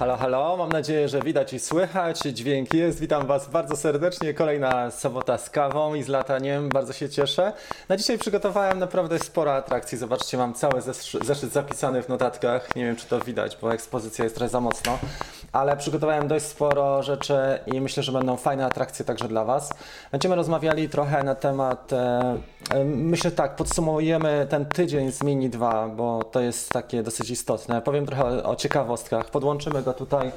Halo, halo, mam nadzieję, że widać i słychać, dźwięk jest. Witam Was bardzo serdecznie. Kolejna sobota z kawą i z lataniem, bardzo się cieszę. Na dzisiaj przygotowałem naprawdę sporo atrakcji. Zobaczcie, mam cały zeszyt zapisany w notatkach. Nie wiem, czy to widać, bo ekspozycja jest trochę za mocno, ale przygotowałem dość sporo rzeczy i myślę, że będą fajne atrakcje także dla Was. Będziemy rozmawiali trochę na temat, e, e myślę tak, podsumujemy ten tydzień z Mini 2, bo to jest takie dosyć istotne. Powiem trochę o, o ciekawostkach. Podłączymy go tutaj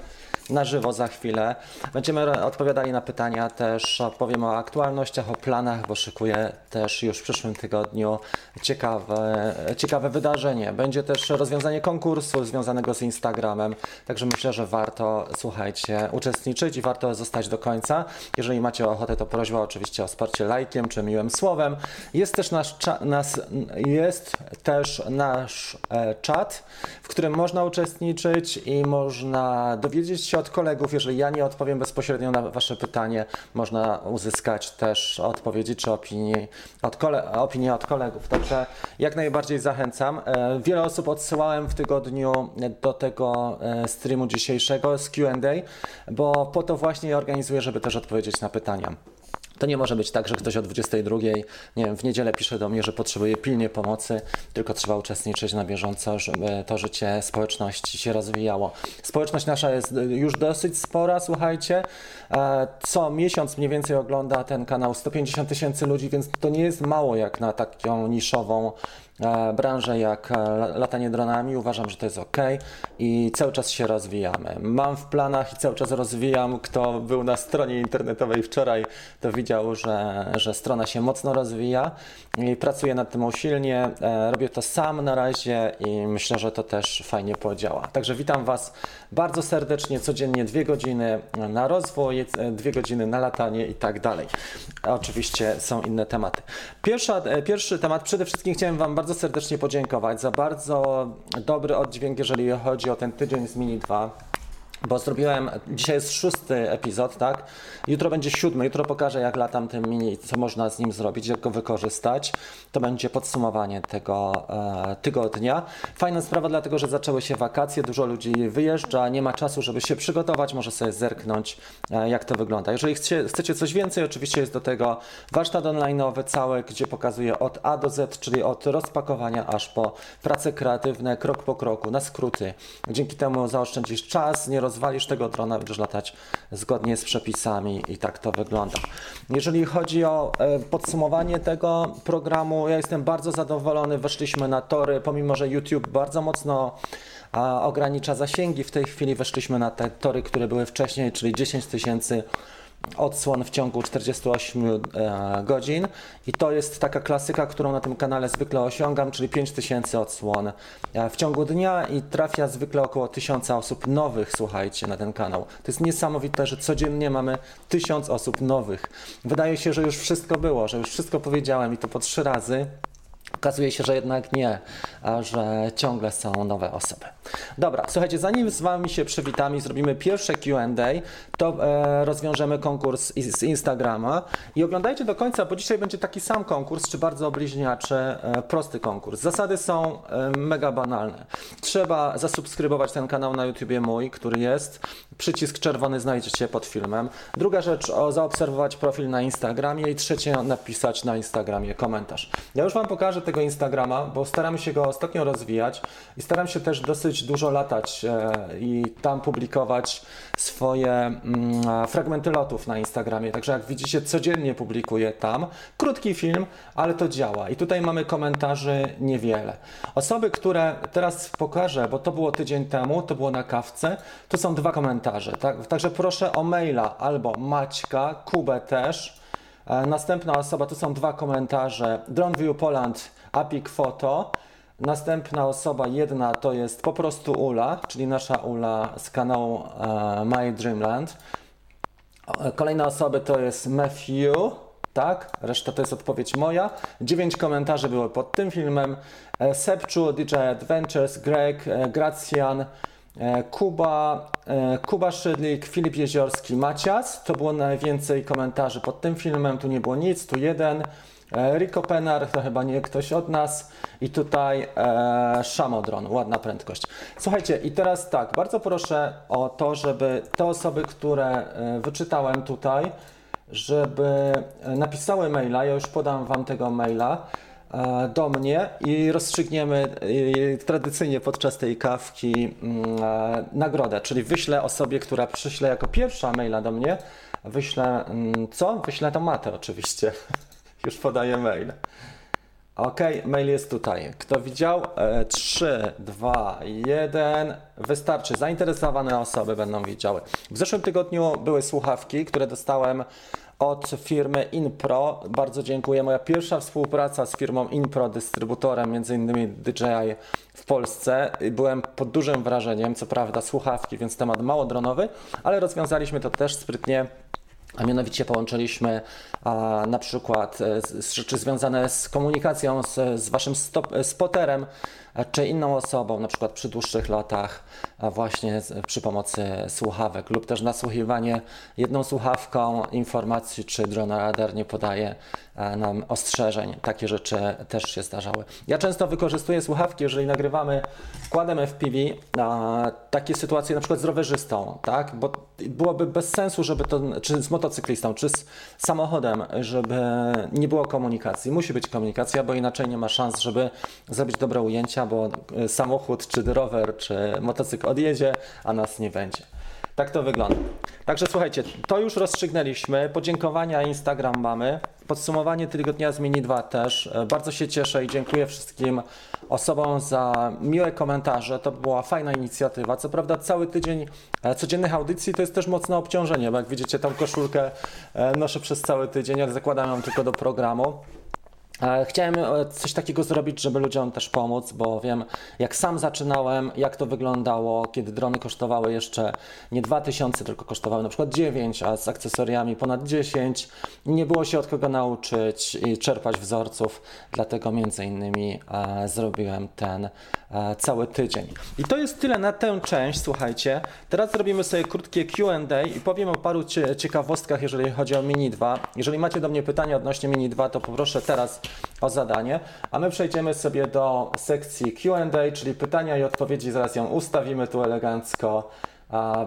na żywo za chwilę. Będziemy odpowiadali na pytania też, opowiem o aktualnościach, o planach, bo szykuję też już w przyszłym tygodniu ciekawe, ciekawe wydarzenie. Będzie też rozwiązanie konkursu związanego z Instagramem, także myślę, że warto, słuchajcie, uczestniczyć i warto zostać do końca. Jeżeli macie ochotę, to prośba oczywiście o wsparcie lajkiem czy miłym słowem. Jest też nasz, nas, jest też nasz e, czat, w którym można uczestniczyć i można dowiedzieć się od kolegów. Jeżeli ja nie odpowiem bezpośrednio na Wasze pytanie, można uzyskać też odpowiedzi czy opinii od, kole opinie od kolegów. Także jak najbardziej zachęcam. E, wiele osób odsyłałem w tygodniu do tego e, streamu dzisiejszego z QA, bo po to właśnie organizuję, żeby też odpowiedzieć na pytania. To nie może być tak, że ktoś o 22, nie wiem, w niedzielę pisze do mnie, że potrzebuje pilnie pomocy, tylko trzeba uczestniczyć na bieżąco, żeby to życie społeczności się rozwijało. Społeczność nasza jest już dosyć spora, słuchajcie. E, co miesiąc mniej więcej ogląda ten kanał 150 tysięcy ludzi, więc to nie jest mało jak na taką niszową E, branżę jak e, latanie dronami. Uważam, że to jest ok i cały czas się rozwijamy. Mam w planach i cały czas rozwijam. Kto był na stronie internetowej wczoraj, to widział, że, że strona się mocno rozwija i pracuję nad tym usilnie. E, robię to sam na razie i myślę, że to też fajnie podziała. Także witam Was bardzo serdecznie. Codziennie dwie godziny na rozwój, dwie godziny na latanie i tak dalej. Oczywiście są inne tematy. Pierwsza, pierwszy temat, przede wszystkim chciałem Wam bardzo serdecznie podziękować za bardzo dobry oddźwięk, jeżeli chodzi o ten tydzień z Mini 2 bo zrobiłem, dzisiaj jest szósty epizod, tak? Jutro będzie siódmy, jutro pokażę jak latam tym mini, co można z nim zrobić, jak go wykorzystać. To będzie podsumowanie tego e, tygodnia. Fajna sprawa, dlatego że zaczęły się wakacje, dużo ludzi wyjeżdża, nie ma czasu, żeby się przygotować, może sobie zerknąć, e, jak to wygląda. Jeżeli chcecie, chcecie coś więcej, oczywiście jest do tego warsztat online'owy cały, gdzie pokazuję od A do Z, czyli od rozpakowania aż po prace kreatywne, krok po kroku, na skróty. Dzięki temu zaoszczędzisz czas, nie roz rozwalisz tego drona, będziesz latać zgodnie z przepisami i tak to wygląda. Jeżeli chodzi o e, podsumowanie tego programu, ja jestem bardzo zadowolony. Weszliśmy na tory, pomimo że YouTube bardzo mocno ogranicza zasięgi. W tej chwili weszliśmy na te tory, które były wcześniej, czyli 10 tysięcy odsłon w ciągu 48 e, godzin i to jest taka klasyka, którą na tym kanale zwykle osiągam, czyli 5000 odsłon e, w ciągu dnia i trafia zwykle około 1000 osób nowych, słuchajcie, na ten kanał. To jest niesamowite, że codziennie mamy 1000 osób nowych. Wydaje się, że już wszystko było, że już wszystko powiedziałem i to po trzy razy. Okazuje się, że jednak nie, że ciągle są nowe osoby. Dobra, słuchajcie, zanim z Wami się przywitamy i zrobimy pierwsze QA, to e, rozwiążemy konkurs z Instagrama. I oglądajcie do końca, bo dzisiaj będzie taki sam konkurs, czy bardzo bliźniaczy, e, prosty konkurs. Zasady są e, mega banalne. Trzeba zasubskrybować ten kanał na YouTubie mój, który jest. Przycisk czerwony znajdziecie pod filmem. Druga rzecz, o, zaobserwować profil na Instagramie. I trzecie, napisać na Instagramie komentarz. Ja już Wam pokażę tego Instagrama, bo staram się go ostatnio rozwijać i staram się też dosyć dużo latać e, i tam publikować swoje mm, fragmenty lotów na Instagramie. Także jak widzicie, codziennie publikuję tam krótki film, ale to działa. I tutaj mamy komentarzy niewiele. Osoby, które teraz pokażę, bo to było tydzień temu, to było na kawce, tu są dwa komentarze. Tak? Także proszę o maila albo Maćka, Kubę też E, następna osoba, tu są dwa komentarze. DroneView Poland, Apik Photo. Następna osoba, jedna to jest po prostu Ula, czyli nasza Ula z kanału e, My Dreamland. E, kolejna osoba to jest Matthew, tak? Reszta to jest odpowiedź moja. Dziewięć komentarzy było pod tym filmem. Sepczu, DJ Adventures, Greg, Gracjan, E, Kuba, e, Kuba Szydlik, Filip Jeziorski, Macias. To było najwięcej komentarzy pod tym filmem. Tu nie było nic, tu jeden. E, Rico Penar to chyba nie ktoś od nas i tutaj e, Shamodron, ładna prędkość. Słuchajcie, i teraz tak, bardzo proszę o to, żeby te osoby, które e, wyczytałem tutaj, żeby e, napisały maila, ja już podam Wam tego maila do mnie i rozstrzygniemy tradycyjnie podczas tej kawki mm, nagrodę, czyli wyślę osobie, która przyśle jako pierwsza maila do mnie, wyślę mm, co? Wyślę tomatę oczywiście. Już podaję mail. Ok, mail jest tutaj. Kto widział? E, 3, 2, 1. Wystarczy. Zainteresowane osoby będą widziały. W zeszłym tygodniu były słuchawki, które dostałem od firmy Inpro. Bardzo dziękuję. Moja pierwsza współpraca z firmą Inpro, dystrybutorem innymi DJI w Polsce. Byłem pod dużym wrażeniem, co prawda słuchawki, więc temat mało dronowy, ale rozwiązaliśmy to też sprytnie a mianowicie połączyliśmy na przykład e, rzeczy związane z komunikacją z, z waszym stop, spoterem, a, czy inną osobą, na przykład przy dłuższych lotach, a właśnie przy pomocy słuchawek, lub też nasłuchiwanie jedną słuchawką informacji, czy dronoradar nie podaje nam ostrzeżeń. Takie rzeczy też się zdarzały. Ja często wykorzystuję słuchawki, jeżeli nagrywamy wkładem FPV, a, takie sytuacje na przykład z rowerzystą, tak? Bo byłoby bez sensu, żeby to, czy z motocyklistą, czy z samochodem, żeby nie było komunikacji. Musi być komunikacja, bo inaczej nie ma szans, żeby zrobić dobre ujęcia, bo y, samochód, czy rower, czy motocykl odjedzie, a nas nie będzie. Tak to wygląda. Także słuchajcie, to już rozstrzygnęliśmy. Podziękowania Instagram mamy. Podsumowanie tygodnia z Mini 2 też. E, Bardzo się cieszę i dziękuję wszystkim osobom za miłe komentarze. To była fajna inicjatywa. Co prawda cały tydzień e, codziennych audycji to jest też mocne obciążenie, bo jak widzicie tą koszulkę e, noszę przez cały tydzień, ale zakładam ją tylko do programu. E, Chciałem e, coś takiego zrobić, żeby ludziom też pomóc, bo wiem, jak sam zaczynałem, jak to wyglądało, kiedy drony kosztowały jeszcze nie 2000, tylko kosztowały na przykład 9, a z akcesoriami ponad 10. Nie było się od kogo nauczyć i czerpać wzorców, dlatego między innymi e, zrobiłem ten cały tydzień. I to jest tyle na tę część, słuchajcie. Teraz zrobimy sobie krótkie Q&A i powiem o paru cie, ciekawostkach, jeżeli chodzi o Mini 2. Jeżeli macie do mnie pytania odnośnie Mini 2, to poproszę teraz o zadanie, a my przejdziemy sobie do sekcji Q&A, czyli pytania i odpowiedzi. Zaraz ją ustawimy tu elegancko.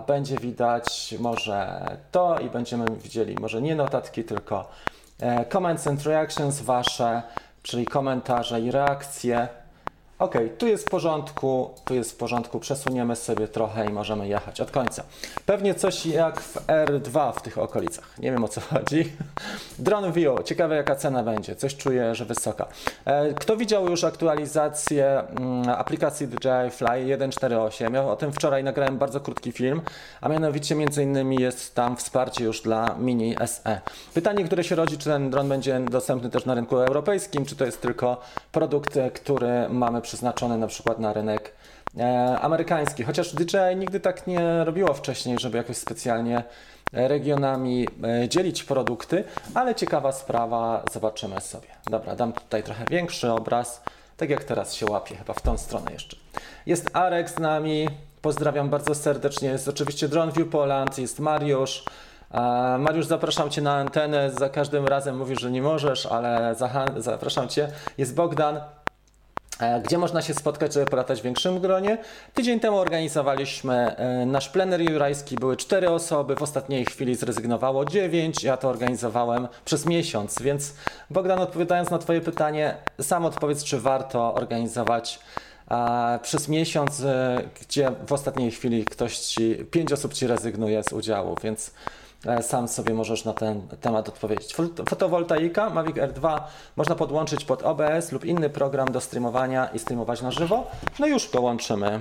Będzie widać może to i będziemy widzieli może nie notatki, tylko e, comments and reactions wasze, czyli komentarze i reakcje. Ok, tu jest w porządku, tu jest w porządku, przesuniemy sobie trochę i możemy jechać od końca. Pewnie coś jak w R2 w tych okolicach, nie wiem o co chodzi. Drone View, ciekawe jaka cena będzie, coś czuję, że wysoka. E, Kto widział już aktualizację mm, aplikacji DJI Fly 1.4.8? Ja o tym wczoraj nagrałem bardzo krótki film, a mianowicie między innymi jest tam wsparcie już dla Mini SE. Pytanie, które się rodzi, czy ten dron będzie dostępny też na rynku europejskim, czy to jest tylko produkt, e, który mamy przeznaczony na przykład na rynek e, amerykański. Chociaż DJI nigdy tak nie robiło wcześniej, żeby jakoś specjalnie regionami e, dzielić produkty, ale ciekawa sprawa, zobaczymy sobie. Dobra, dam tutaj trochę większy obraz, tak jak teraz się łapie, chyba w tą stronę jeszcze. Jest Arek z nami, pozdrawiam bardzo serdecznie, jest oczywiście Drone View Poland, jest Mariusz, E, Mariusz, zapraszam Cię na antenę. Za każdym razem mówisz, że nie możesz, ale zapraszam Cię. Jest Bogdan. E, Gdzie można się spotkać, żeby polatać w większym gronie? Tydzień temu organizowaliśmy e, nasz plener jurajski. Były cztery osoby, w ostatniej chwili zrezygnowało dziewięć. Ja to organizowałem przez miesiąc, więc Bogdan, odpowiadając na Twoje pytanie, sam odpowiedz, czy warto organizować a przez miesiąc, e, gdzie w ostatniej chwili ktoś ci, pięć osób ci rezygnuje z udziału, więc sam sobie możesz na ten temat odpowiedzieć. Fot- Fotowoltaika Mavic R2 można podłączyć pod OBS lub inny program do streamowania i streamować na żywo. No już go łączymy.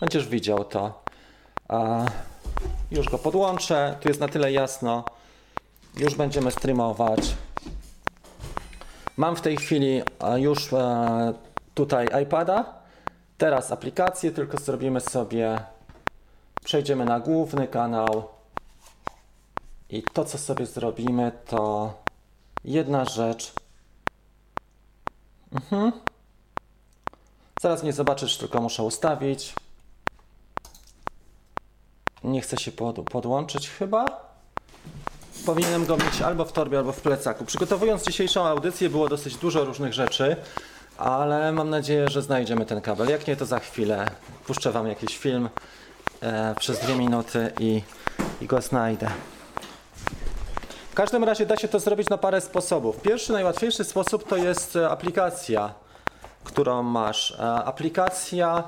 Będziesz widział to. Już go podłączę. Tu jest na tyle jasno. Już będziemy streamować. Mam w tej chwili e, już e, tutaj iPada. Teraz aplikację, tylko zrobimy sobie, przejdziemy na główny kanał i to, co sobie zrobimy, to jedna rzecz. Mhm. Zaraz mnie zobaczysz, tylko muszę ustawić. Nie chcę się pod, podłączyć chyba. powinienem go mieć albo w torbie, albo w plecaku. Przygotowując dzisiejszą audycję było dosyć dużo różnych rzeczy, ale mam nadzieję, że znajdziemy ten kabel. Jak nie, to za chwilę puszczę Wam jakiś film e, przez dwie minuty i, i go znajdę. Każdym razie da się to zrobić na parę sposobów. Pierwszy, najłatwiejszy sposób to jest e, aplikacja, którą masz. E, aplikacja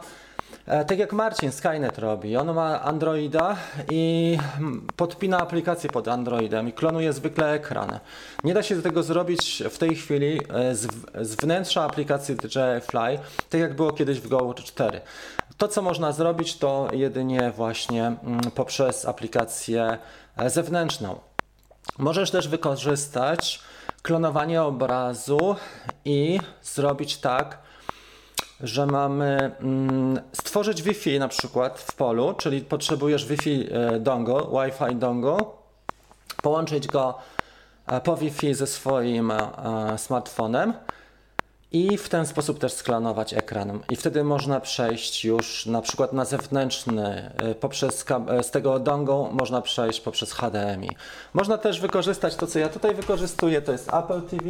E, tak jak Marcin Skynet robi, on ma Androida i podpina aplikację pod Androidem i klonuje zwykle ekran. Nie da się tego zrobić w tej chwili z, z wnętrza aplikacji DJI Fly, tak jak było kiedyś w Go 4. To, co można zrobić, to jedynie właśnie mm, poprzez aplikację zewnętrzną. Możesz też wykorzystać klonowanie obrazu i zrobić tak, że mamy mm, stworzyć Wi-Fi na przykład w polu, czyli potrzebujesz Wi-Fi e, dongle, Wi-Fi dongle, połączyć go e, po Wi-Fi ze swoim e, smartfonem i w ten sposób też sklanować ekran. I wtedy można przejść już na przykład na zewnętrzny, poprzez z tego dongle można przejść poprzez HDMI. Można też wykorzystać to, co ja tutaj wykorzystuję, to jest Apple TV.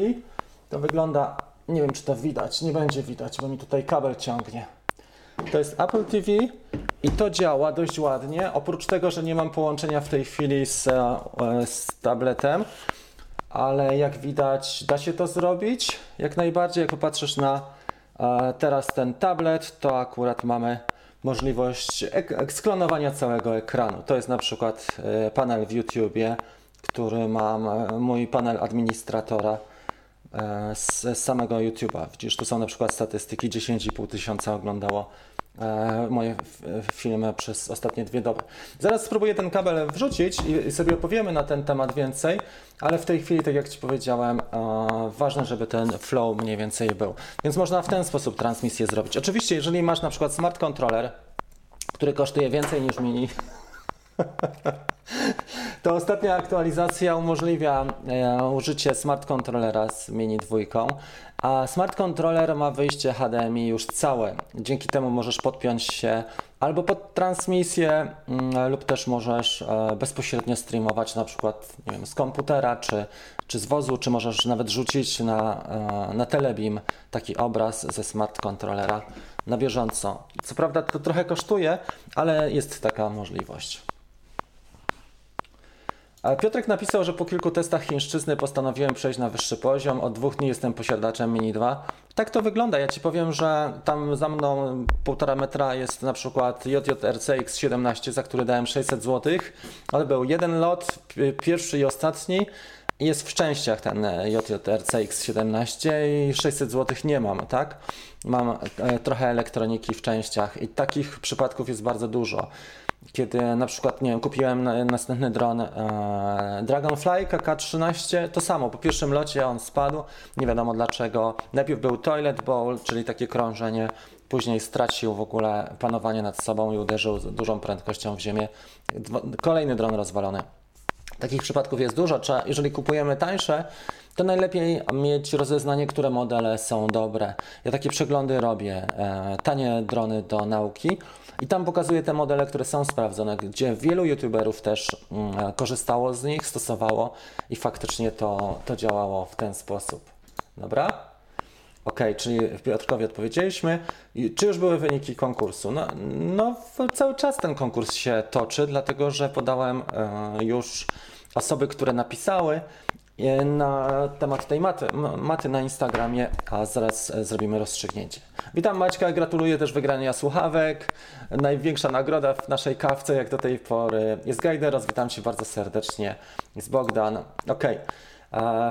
To wygląda nie wiem, czy to widać. Nie będzie widać, bo mi tutaj kabel ciągnie. To jest Apple TV i to działa dość ładnie. Oprócz tego, że nie mam połączenia w tej chwili z, e, z tabletem, ale jak widać, da się to zrobić. Jak najbardziej, jak popatrzysz na e, teraz ten tablet, to akurat mamy możliwość sklonowania całego ekranu. To jest na przykład e, panel w YouTubie, który mam, mój panel administratora E, z samego YouTube'a. Widzisz, tu są na przykład statystyki, 10,5 tysiąca oglądało moje filmy przez ostatnie dwie doby. Zaraz spróbuję ten kabel wrzucić i sobie opowiemy na ten temat więcej, ale w tej chwili, tak jak Ci powiedziałem, e, ważne, żeby ten flow mniej więcej był. Więc można w ten sposób transmisję zrobić. Oczywiście, jeżeli masz na przykład smart controller, który kosztuje więcej niż mini To ostatnia aktualizacja umożliwia e, użycie smart controllera z Mini 2, a smart controller ma wyjście HDMI już całe. Dzięki temu możesz podpiąć się albo pod transmisję mm, lub też możesz e, bezpośrednio streamować na przykład nie wiem, z komputera czy, czy z wozu, czy możesz nawet rzucić na, e, na Telebeam taki obraz ze smart controllera na bieżąco. Co prawda to trochę kosztuje, ale jest taka możliwość. Piotrek napisał, że po kilku testach chińszczyzny postanowiłem przejść na wyższy poziom. Od dwóch dni jestem posiadaczem Mini 2. Tak to wygląda. Ja Ci powiem, że tam za mną półtora metra jest na przykład JJRC X17, za który dałem 600 zł. Ale był jeden lot, pierwszy i ostatni. Jest w częściach ten JJRC X17 i 600 zł nie mam, tak? Mam e, trochę elektroniki w częściach i takich przypadków jest bardzo dużo kiedy na przykład, nie wiem, kupiłem następny dron e, Dragonfly KK-13, to samo, po pierwszym locie on spadł, nie wiadomo dlaczego. Najpierw był toilet bowl, czyli takie krążenie, później stracił w ogóle panowanie nad sobą i uderzył z dużą prędkością w ziemię. Kolejny dron rozwalony. Takich przypadków jest dużo. Jeżeli kupujemy tańsze, to najlepiej mieć rozeznanie, które modele są dobre. Ja takie przeglądy robię, e, tanie drony do nauki i tam pokazuję te modele, które są sprawdzone, gdzie wielu youtuberów też mm, korzystało z nich, stosowało i faktycznie to, to działało w ten sposób. Dobra? Ok, czyli Piotrkowi odpowiedzieliśmy. Czy już były wyniki konkursu? No, no cały czas ten konkurs się toczy, dlatego że podałem e, już osoby, które napisały E, na temat tej maty, maty na Instagramie, a zaraz e, zrobimy rozstrzygnięcie. Witam Maćka, gratuluję też wygrania słuchawek. Największa nagroda w naszej kawce jak do tej pory jest Gajderos, witam Cię bardzo serdecznie. Jest Bogdan. Ok. E,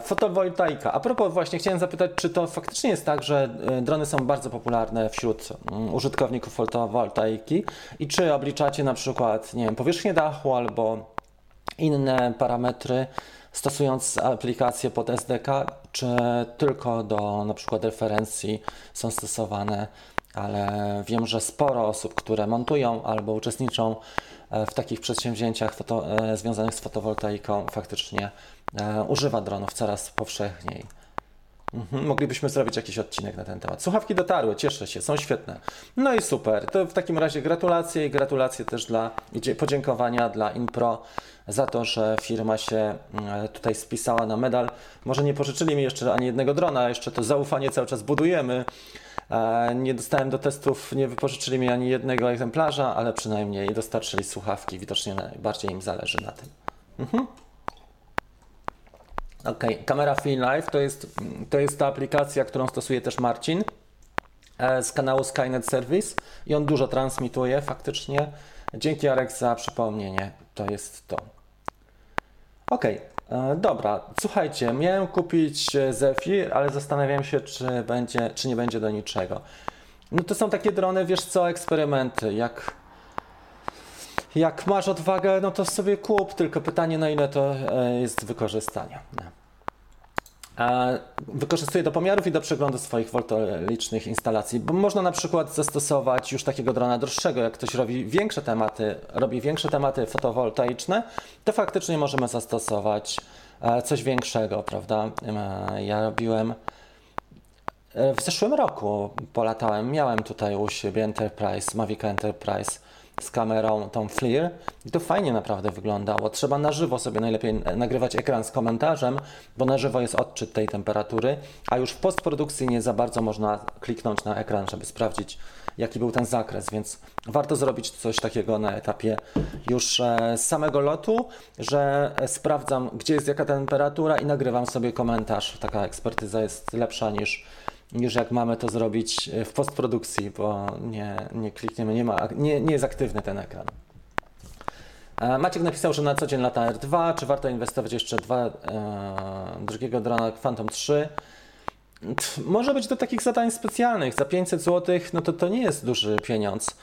fotowoltaika. A propos właśnie chciałem zapytać, czy to faktycznie jest tak, że drony są bardzo popularne wśród mm, użytkowników fotowoltaiki? I czy obliczacie na przykład, nie wiem, powierzchnię dachu albo inne parametry stosując aplikację pod SDK, czy tylko do na przykład referencji są stosowane, ale wiem, że sporo osób, które montują albo uczestniczą e, w takich przedsięwzięciach foto, e, związanych z fotowoltaiką, faktycznie e, używa dronów coraz powszechniej. Mhm, moglibyśmy zrobić jakiś odcinek na ten temat. Słuchawki dotarły, cieszę się, są świetne. No i super. To w takim razie gratulacje i gratulacje też dla podziękowania dla Inpro za to, że firma się mm, tutaj spisała na medal. Może nie pożyczyli mi jeszcze ani jednego drona, jeszcze to zaufanie cały czas budujemy. E, nie dostałem do testów, nie wypożyczyli mi ani jednego egzemplarza, ale przynajmniej dostarczyli słuchawki. Widocznie najbardziej im zależy na tym. Mhm. Ok, kamera Life to jest, to jest ta aplikacja, którą stosuje też Marcin e, z kanału Skynet Service i on dużo transmituje faktycznie. Dzięki Arek za przypomnienie. To jest to. Ok, e, dobra. Słuchajcie, miałem kupić Zephyr, ale zastanawiam się, czy, będzie, czy nie będzie do niczego. No to są takie drony, wiesz co, eksperymenty. Jak, jak masz odwagę, no to sobie kup, tylko pytanie na ile to e, jest wykorzystania. Wykorzystuję do pomiarów i do przeglądu swoich woltolicznych instalacji, bo można na przykład zastosować już takiego drona droższego, jak ktoś robi większe tematy, robi większe tematy fotowoltaiczne, to faktycznie możemy zastosować e, coś większego, prawda? E, ja robiłem e, w zeszłym roku polatałem, miałem tutaj u siebie Enterprise, Mavic Enterprise z kamerą tą FLIR i to fajnie naprawdę wyglądało. Trzeba na żywo sobie najlepiej nagrywać ekran z komentarzem, bo na żywo jest odczyt tej temperatury, a już w postprodukcji nie za bardzo można kliknąć na ekran, żeby sprawdzić jaki był ten zakres, więc warto zrobić coś takiego na etapie już e, z samego lotu, że sprawdzam gdzie jest jaka temperatura i nagrywam sobie komentarz. Taka ekspertyza jest lepsza niż niż jak mamy to zrobić e, w postprodukcji, bo nie, nie klikniemy, nie, ma, nie, nie jest aktywny ten ekran. E, Maciek napisał, że na co dzień lata R2, czy warto inwestować jeszcze dwa, e, drugiego drona Phantom 3? Może być do takich zadań specjalnych. Za 500 zł, no to to nie jest duży pieniądz.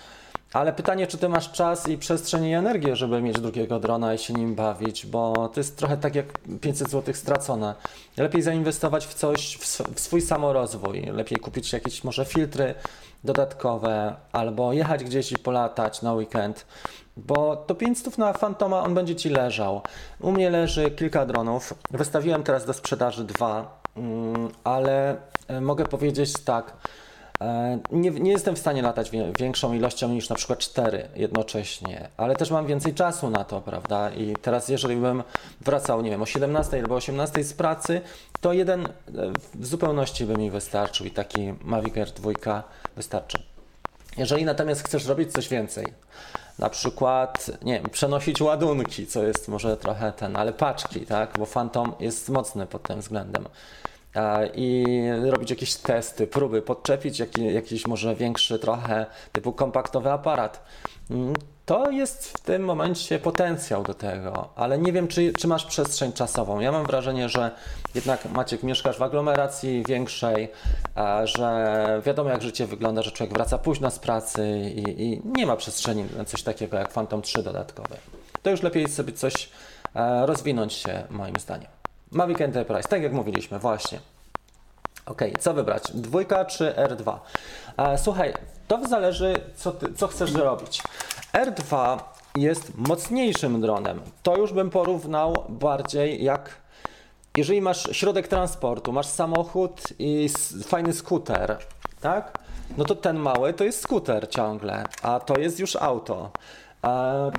Ale pytanie, czy ty masz czas i przestrzeń i energię, żeby mieć drugiego drona i się nim bawić, bo to jest trochę tak jak 500 zł stracone. Lepiej zainwestować w coś, w swój samorozwój. Lepiej kupić jakieś może filtry dodatkowe, albo jechać gdzieś i polatać na weekend, bo to 500 na Fantoma on będzie ci leżał. U mnie leży kilka dronów. Wystawiłem teraz do sprzedaży dwa, mm, ale e, mogę powiedzieć tak nie, nie, jestem w stanie latać większą ilością niż na przykład 4 jednocześnie, ale też mam więcej czasu na to, prawda? I teraz, jeżeli bym wracał, nie wiem, o 17 albo 18 z pracy, to jeden e, w zupełności by mi wystarczył i taki Mavic Air 2 wystarczy. Jeżeli natomiast chcesz robić coś więcej, na przykład, nie wiem, przenosić ładunki, co jest może trochę ten, ale paczki, tak? Bo Phantom jest mocny pod tym względem i robić jakieś testy, próby, podczepić jakiś, jakiś może większy trochę typu kompaktowy aparat. Mm, to jest w tym momencie potencjał do tego, ale nie wiem, czy, czy masz przestrzeń czasową. Ja mam wrażenie, że jednak Maciek mieszkasz w aglomeracji większej, że wiadomo jak życie wygląda, że człowiek wraca późno z pracy i, i nie ma przestrzeni na coś takiego jak Phantom 3 dodatkowe. To już lepiej sobie coś rozwinąć się moim zdaniem. Mavic Enterprise, tak jak mówiliśmy, właśnie. Ok, co wybrać? Dwójka czy R2? E, słuchaj, to zależy, co, ty, co chcesz zrobić. R2 jest mocniejszym dronem. To już bym porównał bardziej jak jeżeli masz środek transportu, masz samochód i fajny skuter, tak? No to ten mały to jest skuter ciągle, a to jest już auto.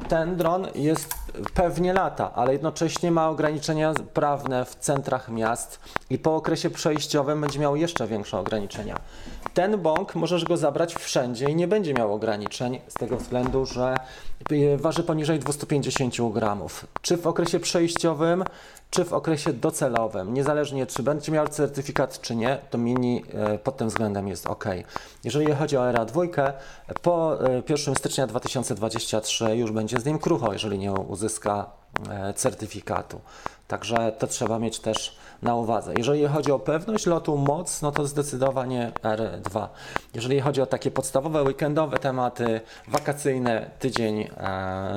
Ten dron jest pewnie lata, ale jednocześnie ma ograniczenia prawne w centrach miast i po okresie przejściowym będzie miał jeszcze większe ograniczenia. Ten bąk możesz go zabrać wszędzie i nie będzie miał ograniczeń z tego względu, że waży poniżej 250 gramów. Czy w okresie przejściowym, czy w okresie docelowym. Niezależnie czy będzie miał certyfikat, czy nie, to Mini e, pod tym względem jest ok. Jeżeli chodzi o ERA2, po 1 e, stycznia 2023 już będzie z nim krucho, jeżeli nie uzyska e, certyfikatu. Także to trzeba mieć też na uwadze. Jeżeli chodzi o pewność lotu, moc, no to zdecydowanie R2. Jeżeli chodzi o takie podstawowe weekendowe tematy, wakacyjne, tydzień e,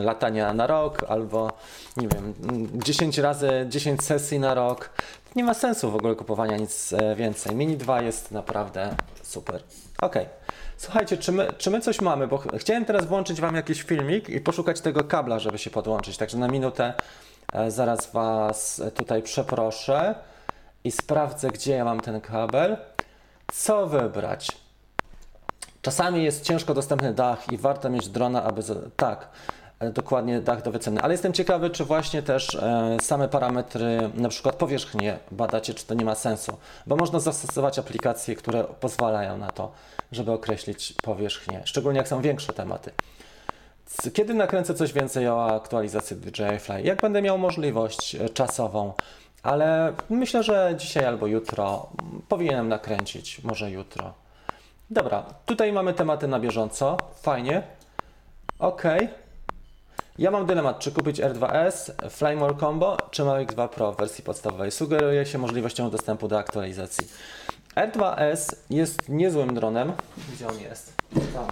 latania na rok albo nie wiem, 10 razy 10 sesji na rok, nie ma sensu w ogóle kupowania nic e, więcej. Mini 2 jest naprawdę super. Ok. Słuchajcie, czy my, czy my coś mamy? Bo chciałem teraz włączyć Wam jakiś filmik i poszukać tego kabla, żeby się podłączyć. Także na minutę e, zaraz Was tutaj przeproszę i sprawdzę, gdzie ja mam ten kabel, co wybrać. Czasami jest ciężko dostępny dach i warto mieć drona, aby. Tak, e, dokładnie dach do wyceny. Ale jestem ciekawy, czy właśnie też e, same parametry, na przykład powierzchnię badacie, czy to nie ma sensu. Bo można zastosować aplikacje, które pozwalają na to, żeby określić powierzchnię, szczególnie jak są większe tematy. Kiedy nakręcę coś więcej o aktualizacji DJI Fly? Jak będę miał możliwość e, czasową? Ale myślę, że dzisiaj albo jutro powinienem nakręcić, może jutro. Dobra, tutaj mamy tematy na bieżąco. Fajnie. Ok. Ja mam dylemat, czy kupić R2S, Flymore Combo, czy Mavic 2 Pro w wersji podstawowej. Sugeruje się możliwością dostępu do aktualizacji. R2S jest niezłym dronem. Gdzie on jest? Tam.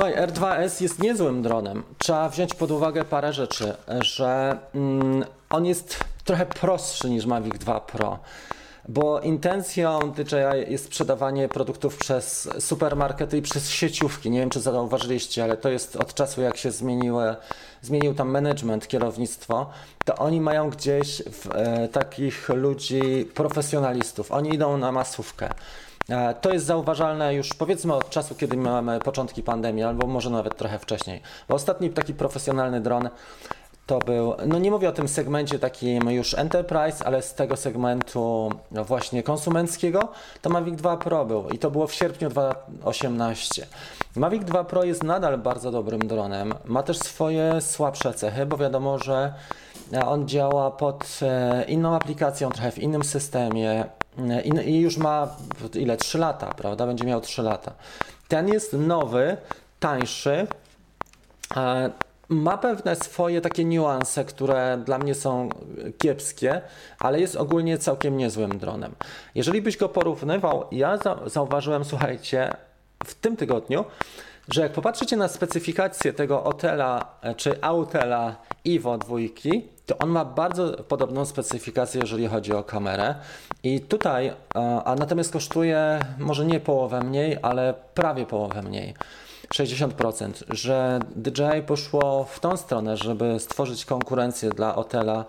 Słuchaj, R2S jest niezłym dronem. Trzeba wziąć pod uwagę parę rzeczy, że mm, on jest trochę prostszy niż Mavic 2 Pro, bo intencją DJI jest sprzedawanie produktów przez supermarkety i przez sieciówki. Nie wiem, czy zauważyliście, ale to jest od czasu, jak się zmieniły, zmienił tam management, kierownictwo, to oni mają gdzieś w, e, takich ludzi, profesjonalistów. Oni idą na masówkę. E, to jest zauważalne już powiedzmy od czasu, kiedy mamy początki pandemii, albo może nawet trochę wcześniej. Bo ostatni taki profesjonalny dron to był, no nie mówię o tym segmencie takim już enterprise, ale z tego segmentu właśnie konsumenckiego, to Mavic 2 Pro był i to było w sierpniu 2018. Mavic 2 Pro jest nadal bardzo dobrym dronem, ma też swoje słabsze cechy, bo wiadomo, że on działa pod e, inną aplikacją, trochę w innym systemie e, i już ma ile? 3 lata, prawda? Będzie miał 3 lata. Ten jest nowy, tańszy. E, ma pewne swoje takie niuanse, które dla mnie są kiepskie, ale jest ogólnie całkiem niezłym dronem. Jeżeli byś go porównywał, ja zauważyłem, słuchajcie, w tym tygodniu, że jak popatrzycie na specyfikację tego Otela czy Autela Ivo dwójki, to on ma bardzo podobną specyfikację, jeżeli chodzi o kamerę. I tutaj, a natomiast kosztuje może nie połowę mniej, ale prawie połowę mniej. 60%, że DJI poszło w tą stronę, żeby stworzyć konkurencję dla Otela e,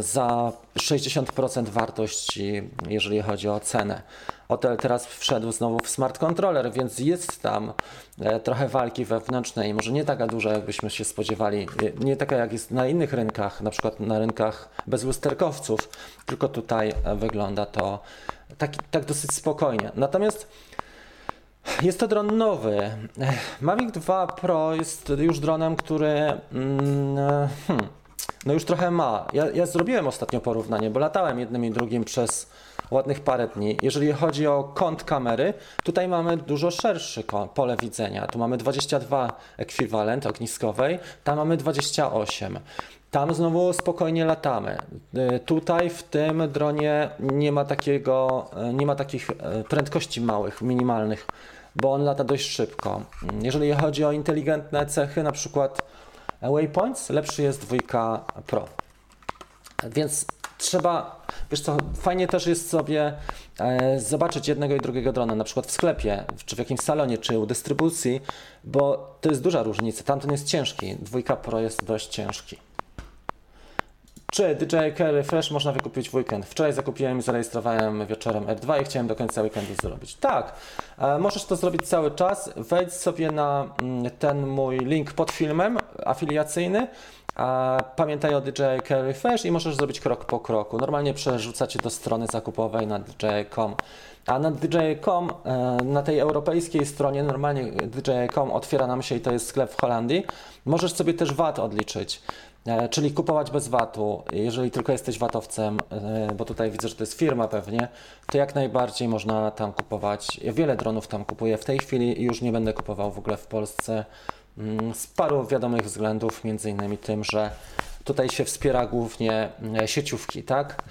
za 60% wartości, jeżeli chodzi o cenę. Hotel teraz wszedł znowu w smart controller, więc jest tam e, trochę walki wewnętrznej, może nie taka duża, jakbyśmy się spodziewali, nie taka jak jest na innych rynkach, na przykład na rynkach bezlusterkowców, tylko tutaj e, wygląda to tak, tak dosyć spokojnie. Natomiast jest to dron nowy. Mavic 2 Pro jest już dronem, który mm, e, hmm, no już trochę ma. Ja, ja zrobiłem ostatnio porównanie, bo latałem jednym i drugim przez ładnych parę dni. Jeżeli chodzi o kąt kamery, tutaj mamy dużo szerszy pole widzenia. Tu mamy 22 ekwiwalent ogniskowej, tam mamy 28. Tam znowu spokojnie latamy. Y, tutaj w tym dronie nie ma takiego, y, nie ma takich y, prędkości małych, minimalnych, bo on lata dość szybko. Jeżeli chodzi o inteligentne cechy, na przykład waypoints, lepszy jest dwójka Pro. Więc trzeba, wiesz co, fajnie też jest sobie e, zobaczyć jednego i drugiego drona, na przykład w sklepie, czy w jakimś salonie, czy u dystrybucji, bo to jest duża różnica. Tamten jest ciężki, dwójka Pro jest dość ciężki. Czy DJI Carry Fresh można wykupić w weekend? Wczoraj zakupiłem i zarejestrowałem wieczorem R2 i chciałem do końca weekendu zrobić. Tak, e, możesz to zrobić cały czas. Wejdź sobie na mm, ten mój link pod filmem afiliacyjny. Pamiętaj o DJI Carry Fresh i możesz zrobić krok po kroku. Normalnie przerzuca cię do strony zakupowej na DJI.com. A na DJI.com, e, na tej europejskiej stronie, normalnie DJI.com otwiera nam się i to jest sklep w Holandii. Możesz sobie też VAT odliczyć. E, czyli kupować bez VAT-u, jeżeli tylko jesteś VAT-owcem, e, bo tutaj widzę, że to jest firma pewnie, to jak najbardziej można tam kupować. Wiele dronów tam kupuję w tej chwili i już nie będę kupował w ogóle w Polsce mm, z paru wiadomych względów, między innymi tym, że tutaj się wspiera głównie e, sieciówki, tak?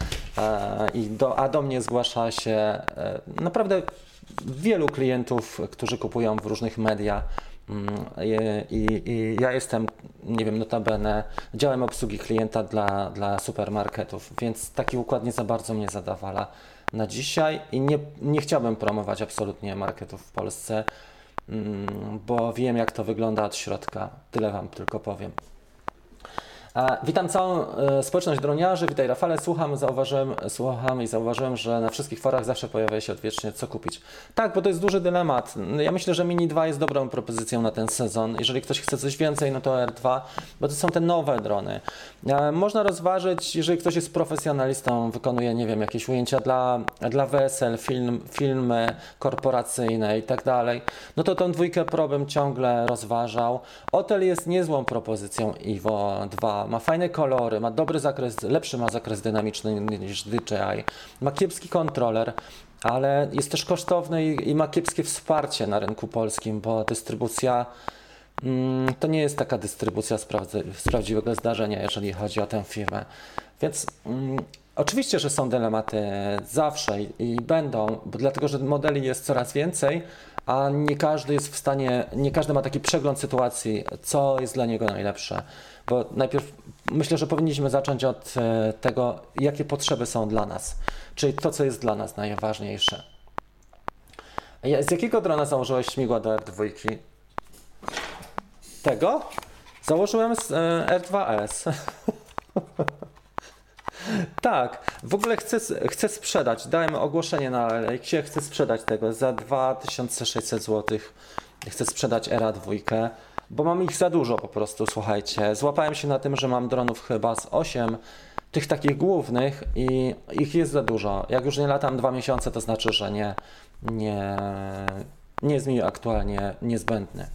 I do, a do mnie zgłasza się naprawdę wielu klientów, którzy kupują w różnych mediach Mm, I, I, ja jestem, nie wiem, notabene działem obsługi klienta dla, dla supermarketów, więc taki układ nie za bardzo mnie zadawala na dzisiaj i nie, nie chciałbym promować absolutnie marketów w Polsce, mm, bo wiem jak to wygląda od środka. Tyle Wam tylko powiem. Witam całą e, społeczność droniarzy, witaj Rafale, słucham, zauważyłem, słucham i zauważyłem, że na wszystkich forach zawsze pojawia się odwiecznie co kupić. Tak, bo to jest duży dylemat. Ja myślę, że Mini 2 jest dobrą propozycją na ten sezon. Jeżeli ktoś chce coś więcej, no to R2, bo to są te nowe drony. E, można rozważyć, jeżeli ktoś jest profesjonalistą, wykonuje, nie wiem, jakieś ujęcia dla, dla wesel, film, filmy korporacyjne i tak dalej, no to tą dwójkę Pro bym ciągle rozważał. Otel jest niezłą propozycją Ivo 2 ma fajne kolory, ma dobry zakres, lepszy ma zakres dynamiczny niż DJI, ma kiepski kontroler, ale jest też kosztowny i, i ma kiepskie wsparcie na rynku polskim, bo dystrybucja to nie jest taka dystrybucja z, z prawdziwego zdarzenia, jeżeli chodzi o tę firmę. Więc mm, oczywiście, że są dylematy zawsze i, będą, dlatego, że modeli jest coraz więcej, a nie każdy jest w stanie, nie każdy ma taki przegląd sytuacji, co jest dla niego najlepsze. Bo najpierw myślę, że powinniśmy zacząć od e, tego, jakie potrzeby są dla nas, czyli to, co jest dla nas najważniejsze. Z jakiego drona założyłeś śmigła do R2? Tego? Założyłem z e, R2S. tak, w ogóle chcę, chcę sprzedać. Dałem ogłoszenie na Alexie, chcę sprzedać tego za 2600 zł. Chcę sprzedać ERA 2 bo mam ich za dużo po prostu, słuchajcie. Złapałem się na tym, że mam dronów chyba z 8 tych takich głównych i ich jest za dużo. Jak już nie latam dwa miesiące, to znaczy, że nie, nie, nie jest mi aktualnie niezbędny.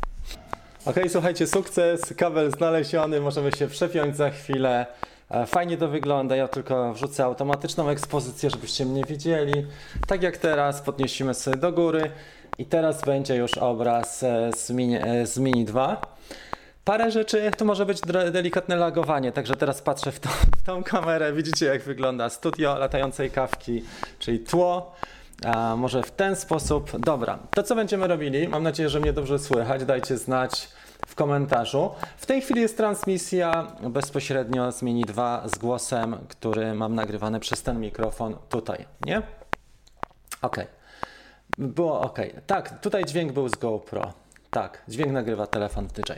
Ok, słuchajcie, sukces, kabel znaleziony, możemy się przepiąć za chwilę. E, fajnie to wygląda, ja tylko wrzucę automatyczną ekspozycję, żebyście mnie widzieli. Tak jak teraz, podniesiemy sobie do góry. I teraz będzie już obraz e, z Mini, e, z mini 2. Parę rzeczy, tu może być delikatne lagowanie, także teraz patrzę w tą, w tą kamerę, widzicie jak wygląda studio latającej kawki, czyli tło. A może w ten sposób. Dobra, to co będziemy robili, mam nadzieję, że mnie dobrze słychać, dajcie znać w komentarzu. W tej chwili jest transmisja bezpośrednio z Mini 2 z głosem, który mam nagrywany przez ten mikrofon tutaj, nie? Ok. Było ok. Tak, tutaj dźwięk był z GoPro. Tak, dźwięk nagrywa telefon DJ.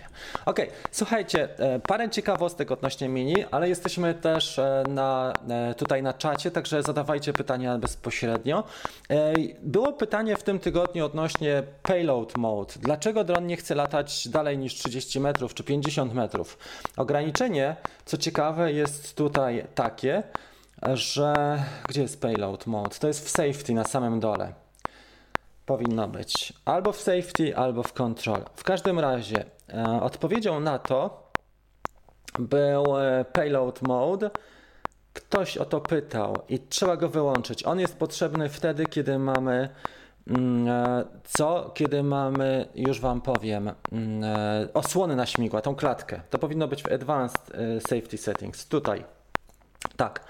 Ok, słuchajcie, e, parę ciekawostek odnośnie mini, ale jesteśmy też e, na, e, tutaj na czacie, także zadawajcie pytania bezpośrednio. Było pytanie w tym tygodniu odnośnie payload mode. Dlaczego dron nie chce latać dalej niż 30 metrów czy 50 metrów? Ograniczenie, co ciekawe, jest tutaj takie, że gdzie jest payload mode? To jest w safety na samym dole powinno być albo w safety, albo w control. W każdym razie e, odpowiedzią na to był e, payload mode. Ktoś o to pytał i trzeba go wyłączyć. On jest potrzebny wtedy, kiedy mamy mm, e, co? Kiedy mamy, już Wam powiem, mm, e, osłony na śmigła, tą klatkę. To powinno być w Advanced e, Safety Settings. Tutaj. Tak.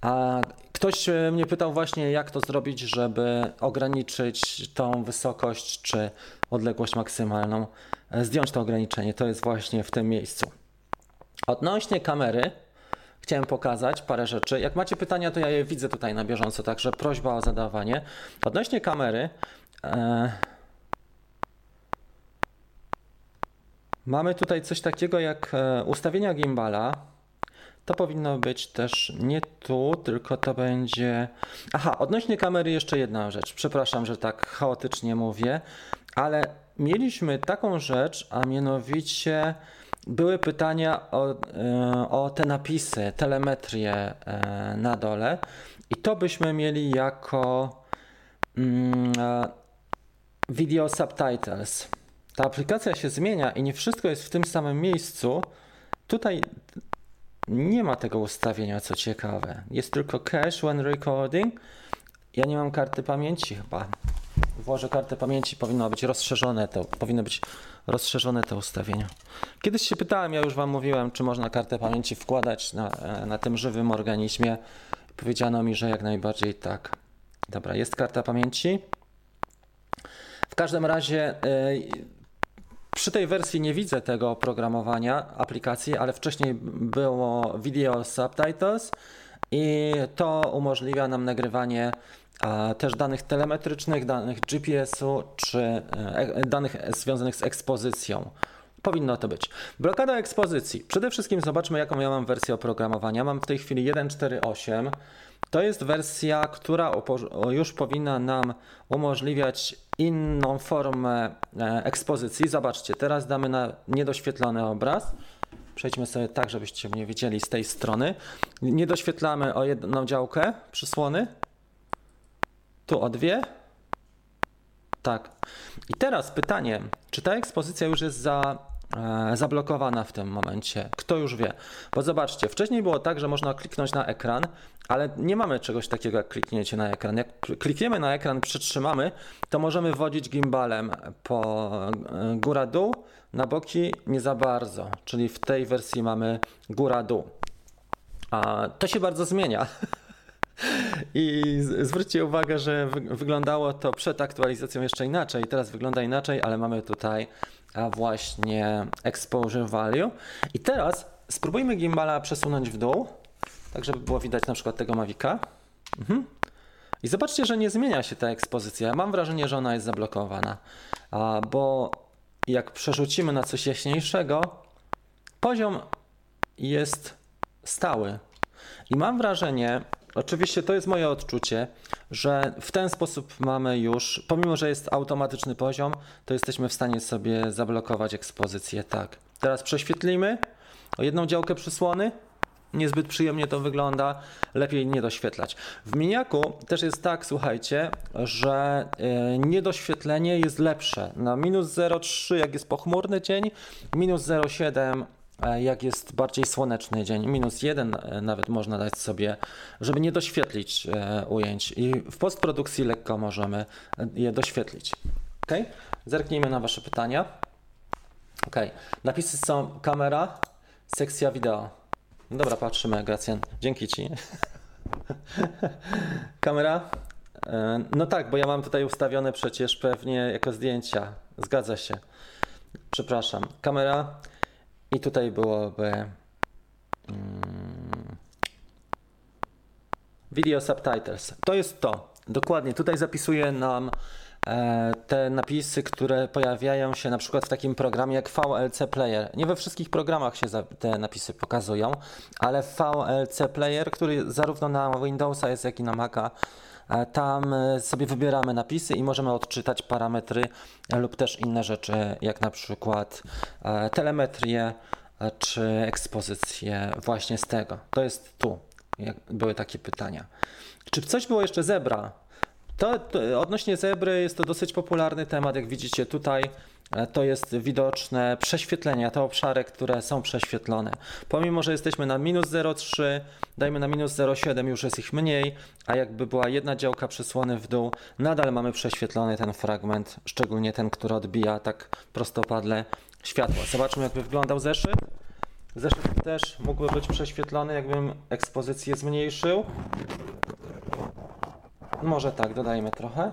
A Ktoś e, mnie pytał właśnie, jak to zrobić, żeby ograniczyć tą wysokość czy odległość maksymalną, e, zdjąć to ograniczenie. To jest właśnie w tym miejscu. Odnośnie kamery, chciałem pokazać parę rzeczy. Jak macie pytania, to ja je widzę tutaj na bieżąco, także prośba o zadawanie. Odnośnie kamery. E, mamy tutaj coś takiego jak e, ustawienia gimbala. To powinno być też nie tu, tylko to będzie. Aha, odnośnie kamery jeszcze jedna rzecz. Przepraszam, że tak chaotycznie mówię, ale mieliśmy taką rzecz, a mianowicie były pytania o, e, o te napisy, telemetrię e, na dole, i to byśmy mieli jako mm, e, video subtitles. Ta aplikacja się zmienia i nie wszystko jest w tym samym miejscu. Tutaj nie ma tego ustawienia, co ciekawe. Jest tylko cache when recording. Ja nie mam karty pamięci chyba. Włożę kartę pamięci, powinno być rozszerzone to, powinno być rozszerzone to ustawienie. Kiedyś się pytałem, ja już Wam mówiłem, czy można kartę pamięci wkładać na, na tym żywym organizmie. Powiedziano mi, że jak najbardziej tak. Dobra, jest karta pamięci. W każdym razie yy, przy tej wersji nie widzę tego oprogramowania aplikacji, ale wcześniej było Video Subtitles i to umożliwia nam nagrywanie a, też danych telemetrycznych, danych GPS-u czy e, danych związanych z ekspozycją. Powinno to być. Blokada ekspozycji. Przede wszystkim zobaczmy, jaką ja mam wersję oprogramowania. Mam w tej chwili 1.4.8. To jest wersja, która już powinna nam umożliwiać inną formę e, ekspozycji. Zobaczcie, teraz damy na niedoświetlony obraz. Przejdźmy sobie tak, żebyście mnie widzieli z tej strony. Nie doświetlamy o jedną działkę przysłony. Tu o dwie. Tak. I teraz pytanie, czy ta ekspozycja już jest za zablokowana w tym momencie. Kto już wie? Bo zobaczcie, wcześniej było tak, że można kliknąć na ekran, ale nie mamy czegoś takiego jak kliknięcie na ekran. Jak klikniemy na ekran, przytrzymamy, to możemy wodzić gimbalem po e, góra-dół, na boki nie za bardzo, czyli w tej wersji mamy góra-dół. A to się bardzo zmienia. I zwróćcie uwagę, że wyglądało to przed aktualizacją jeszcze inaczej, teraz wygląda inaczej, ale mamy tutaj właśnie exposure value. I teraz spróbujmy gimbala przesunąć w dół, tak żeby było widać na przykład tego Mavica. Mhm. I zobaczcie, że nie zmienia się ta ekspozycja. Mam wrażenie, że ona jest zablokowana, bo jak przerzucimy na coś jaśniejszego, poziom jest stały. I mam wrażenie, Oczywiście to jest moje odczucie, że w ten sposób mamy już, pomimo że jest automatyczny poziom, to jesteśmy w stanie sobie zablokować ekspozycję. Tak. Teraz prześwietlimy o jedną działkę przysłony. Niezbyt przyjemnie to wygląda, lepiej nie doświetlać. W miniaku też jest tak, słuchajcie, że yy, niedoświetlenie jest lepsze. Na minus 0,3 jak jest pochmurny dzień, minus 0,7 E, jak jest bardziej słoneczny dzień, minus jeden e, nawet można dać sobie, żeby nie doświetlić e, ujęć i w postprodukcji lekko możemy je doświetlić. Ok? Zerknijmy na Wasze pytania. Ok, napisy są kamera, sekcja wideo. Dobra, patrzymy, Gracjan. Dzięki Ci. kamera. No tak, bo ja mam tutaj ustawione przecież pewnie jako zdjęcia. Zgadza się. Przepraszam. Kamera. I tutaj byłoby mm, video subtitles. To jest to. Dokładnie. Tutaj zapisuje nam e, te napisy, które pojawiają się na przykład w takim programie jak VLC Player. Nie we wszystkich programach się te napisy pokazują, ale VLC Player, który zarówno na Windowsa jest, jak i na Maca tam e, sobie wybieramy napisy i możemy odczytać parametry lub też inne rzeczy, jak na przykład telemetrię, czy ekspozycję właśnie z tego. To jest tu. Były takie pytania. Czy coś było jeszcze zebra? To, to, odnośnie zebry jest to dosyć popularny temat, jak widzicie tutaj. E, to jest widoczne prześwietlenia, te obszary, które są prześwietlone. Pomimo, że jesteśmy na minus 0,3, dajmy na minus 0,7, już jest ich mniej, a jakby była jedna działka przysłony w dół, nadal mamy prześwietlony ten fragment, szczególnie ten, który odbija tak prostopadle światło. Zobaczmy, jakby wyglądał zeszyt. Zeszyt też mógłby być prześwietlony, jakbym ekspozycję zmniejszył. Może tak, dodajmy trochę.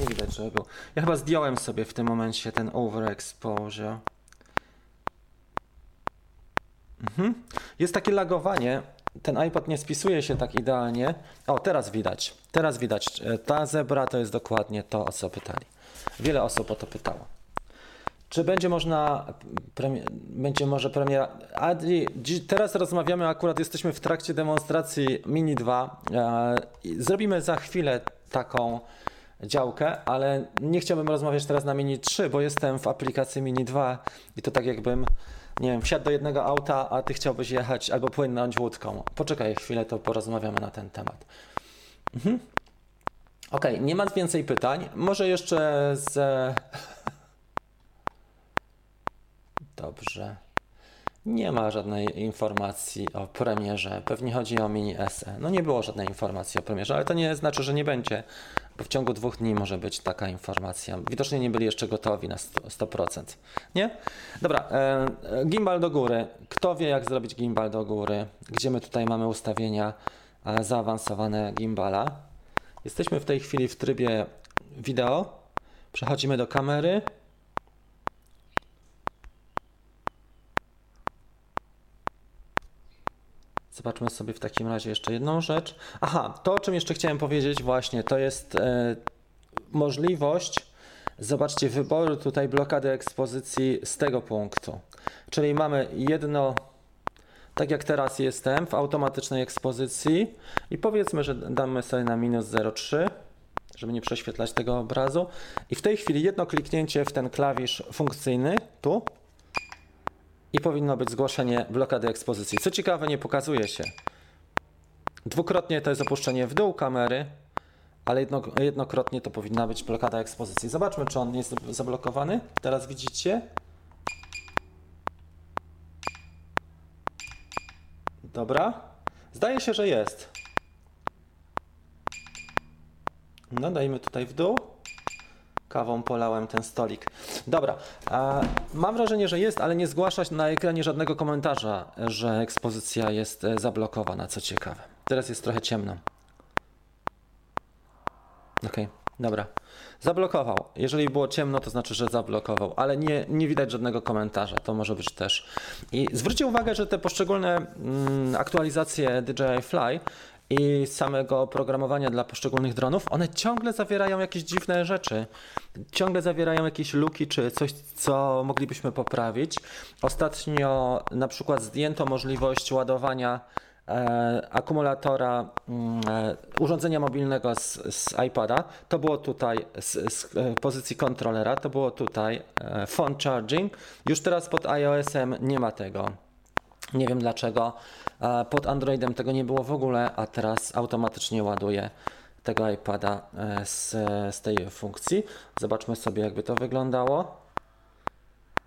Nie widać, że był. Ja chyba zdjąłem sobie w tym momencie ten overexposure. Mhm. Jest takie lagowanie. Ten iPad nie spisuje się tak idealnie. O, teraz widać. Teraz widać. Ta zebra to jest dokładnie to, o co pytali. Wiele osób o to pytało. Czy będzie można, będzie może premiera, a teraz rozmawiamy, akurat jesteśmy w trakcie demonstracji Mini 2. E, zrobimy za chwilę taką działkę, ale nie chciałbym rozmawiać teraz na Mini 3, bo jestem w aplikacji Mini 2 i to tak jakbym, nie wiem, wsiadł do jednego auta, a ty chciałbyś jechać albo płynąć łódką. Poczekaj chwilę, to porozmawiamy na ten temat. Mhm. Okej, okay, nie ma więcej pytań. Może jeszcze z Dobrze. Nie ma żadnej informacji o premierze. Pewnie chodzi o mini SE. No nie było żadnej informacji o premierze, ale to nie znaczy, że nie będzie, bo w ciągu dwóch dni może być taka informacja. Widocznie nie byli jeszcze gotowi na 100%. Nie? Dobra, e, gimbal do góry. Kto wie, jak zrobić gimbal do góry? Gdzie my tutaj mamy ustawienia e, zaawansowane gimbala? Jesteśmy w tej chwili w trybie wideo. Przechodzimy do kamery. Zobaczmy sobie w takim razie jeszcze jedną rzecz. Aha, to o czym jeszcze chciałem powiedzieć właśnie, to jest e, możliwość zobaczcie wyboru tutaj blokady ekspozycji z tego punktu. Czyli mamy jedno, tak jak teraz jestem, w automatycznej ekspozycji i powiedzmy, że damy sobie na minus 0,3 żeby nie prześwietlać tego obrazu. I w tej chwili jedno kliknięcie w ten klawisz funkcyjny, tu, i powinno być zgłoszenie blokady ekspozycji. Co ciekawe, nie pokazuje się. Dwukrotnie to jest opuszczenie w dół kamery, ale jedno, jednokrotnie to powinna być blokada ekspozycji. Zobaczmy, czy on jest zablokowany. Teraz widzicie. Dobra. Zdaje się, że jest. No, dajmy tutaj w dół. Kawą polałem ten stolik. Dobra, mam wrażenie, że jest, ale nie zgłasza na ekranie żadnego komentarza, że ekspozycja jest e, zablokowana, co ciekawe. Teraz jest trochę ciemno. Ok, dobra. Zablokował. Jeżeli było ciemno, to znaczy, że zablokował, ale nie, nie widać żadnego komentarza. To może być też. I zwróćcie uwagę, że te poszczególne mm, aktualizacje DJI Fly i samego oprogramowania dla poszczególnych dronów, one ciągle zawierają jakieś dziwne rzeczy. Ciągle zawierają jakieś luki czy coś, co moglibyśmy poprawić. Ostatnio na przykład zdjęto możliwość ładowania e, akumulatora mm, e, urządzenia mobilnego z, z iPada. To było tutaj z, z e, pozycji kontrolera, to było tutaj e, phone charging. Już teraz pod iOS-em nie ma tego. Nie wiem dlaczego. Pod Androidem tego nie było w ogóle, a teraz automatycznie ładuje tego iPada e, z, z tej funkcji. Zobaczmy sobie, jakby to wyglądało.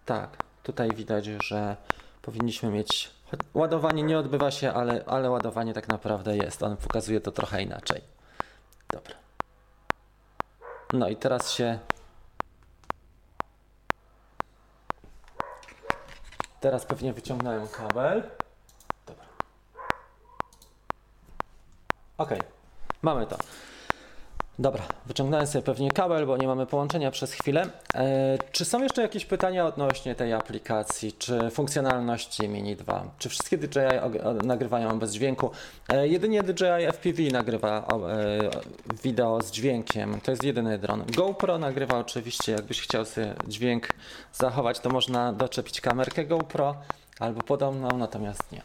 Tak, tutaj widać, że powinniśmy mieć. Ładowanie nie odbywa się, ale, ale ładowanie tak naprawdę jest. On pokazuje to trochę inaczej. Dobra. No i teraz się Teraz pewnie wyciągnąłem kabel. Ok, mamy to. Dobra, wyciągnąłem sobie pewnie kabel, bo nie mamy połączenia przez chwilę. E, czy są jeszcze jakieś pytania odnośnie tej aplikacji, czy funkcjonalności Mini 2? Czy wszystkie DJI nagrywają bez dźwięku? E, jedynie DJI FPV nagrywa e, wideo z dźwiękiem, to jest jedyny dron. GoPro nagrywa oczywiście, jakbyś chciał sobie dźwięk zachować, to można doczepić kamerkę GoPro albo podobną, natomiast nie.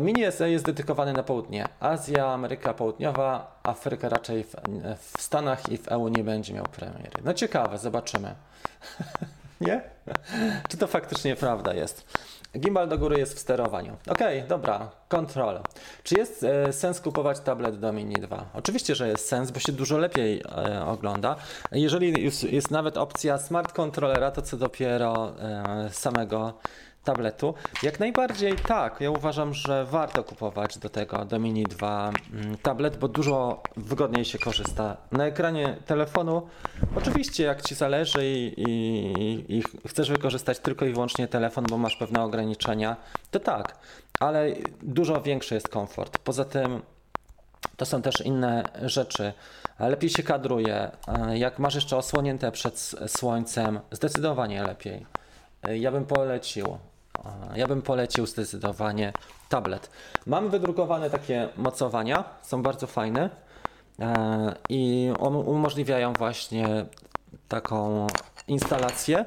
Mini SE jest dedykowany na południe. Azja, Ameryka Południowa, Afryka raczej w, w Stanach i w EU nie będzie miał premiery. No ciekawe, zobaczymy. nie? Czy to faktycznie prawda jest? Gimbal do góry jest w sterowaniu. Ok, dobra, kontrol. Czy jest e, sens kupować tablet do Mini 2? Oczywiście, że jest sens, bo się dużo lepiej e, ogląda. Jeżeli jest, jest nawet opcja smart kontrolera, to co dopiero e, samego tabletu. Jak najbardziej tak, ja uważam, że warto kupować do tego, do Mini 2 mm, tablet, bo dużo wygodniej się korzysta. Na ekranie telefonu, oczywiście jak Ci zależy i, i, i chcesz wykorzystać tylko i wyłącznie telefon, bo masz pewne ograniczenia, to tak, ale dużo większy jest komfort. Poza tym to są też inne rzeczy. Lepiej się kadruje. Jak masz jeszcze osłonięte przed słońcem, zdecydowanie lepiej. Ja bym polecił ja bym polecił zdecydowanie tablet. Mam wydrukowane takie mocowania, są bardzo fajne e, i umożliwiają właśnie taką instalację,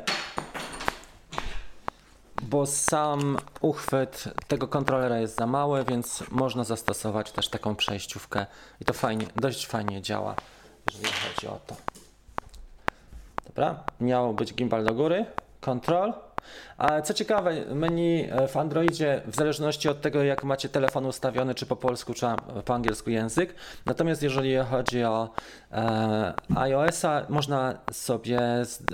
bo sam uchwyt tego kontrolera jest za mały, więc można zastosować też taką przejściówkę i to fajnie, dość fajnie działa, jeżeli chodzi o to. Dobra, miało być gimbal do góry, kontrol. A co ciekawe, menu e, w Androidzie, w zależności od tego, jak macie telefon ustawiony, czy po polsku, czy po angielsku język. Natomiast jeżeli chodzi o e, iOS-a, można sobie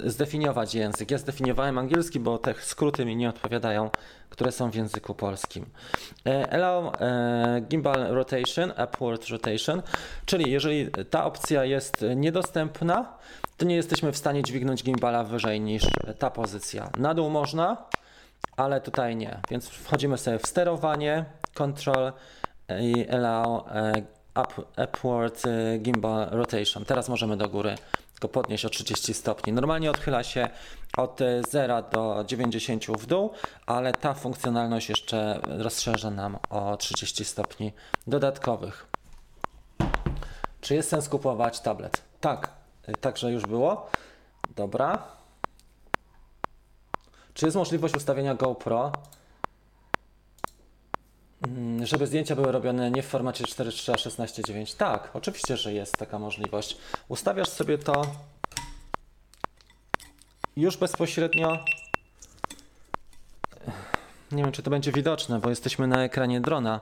zdefiniować język. Ja zdefiniowałem angielski, bo te skróty mi nie odpowiadają, które są w języku polskim. E, allow e, gimbal rotation, upward rotation, czyli jeżeli ta opcja jest niedostępna, to nie jesteśmy w stanie dźwignąć gimbala wyżej niż ta pozycja. Na dół można, ale tutaj nie. Więc wchodzimy sobie w sterowanie, control i allow e, up, upward e, gimbal rotation. Teraz możemy do góry go podnieść o 30 stopni. Normalnie odchyla się od 0 do 90 w dół, ale ta funkcjonalność jeszcze rozszerza nam o 30 stopni dodatkowych. Czy jest sens kupować tablet? Tak, Także już było. Dobra. Czy jest możliwość ustawienia GoPro, mm, żeby zdjęcia były robione nie w formacie 4.3 a 16.9? Tak, oczywiście, że jest taka możliwość. Ustawiasz sobie to już bezpośrednio. Nie wiem, czy to będzie widoczne, bo jesteśmy na ekranie drona,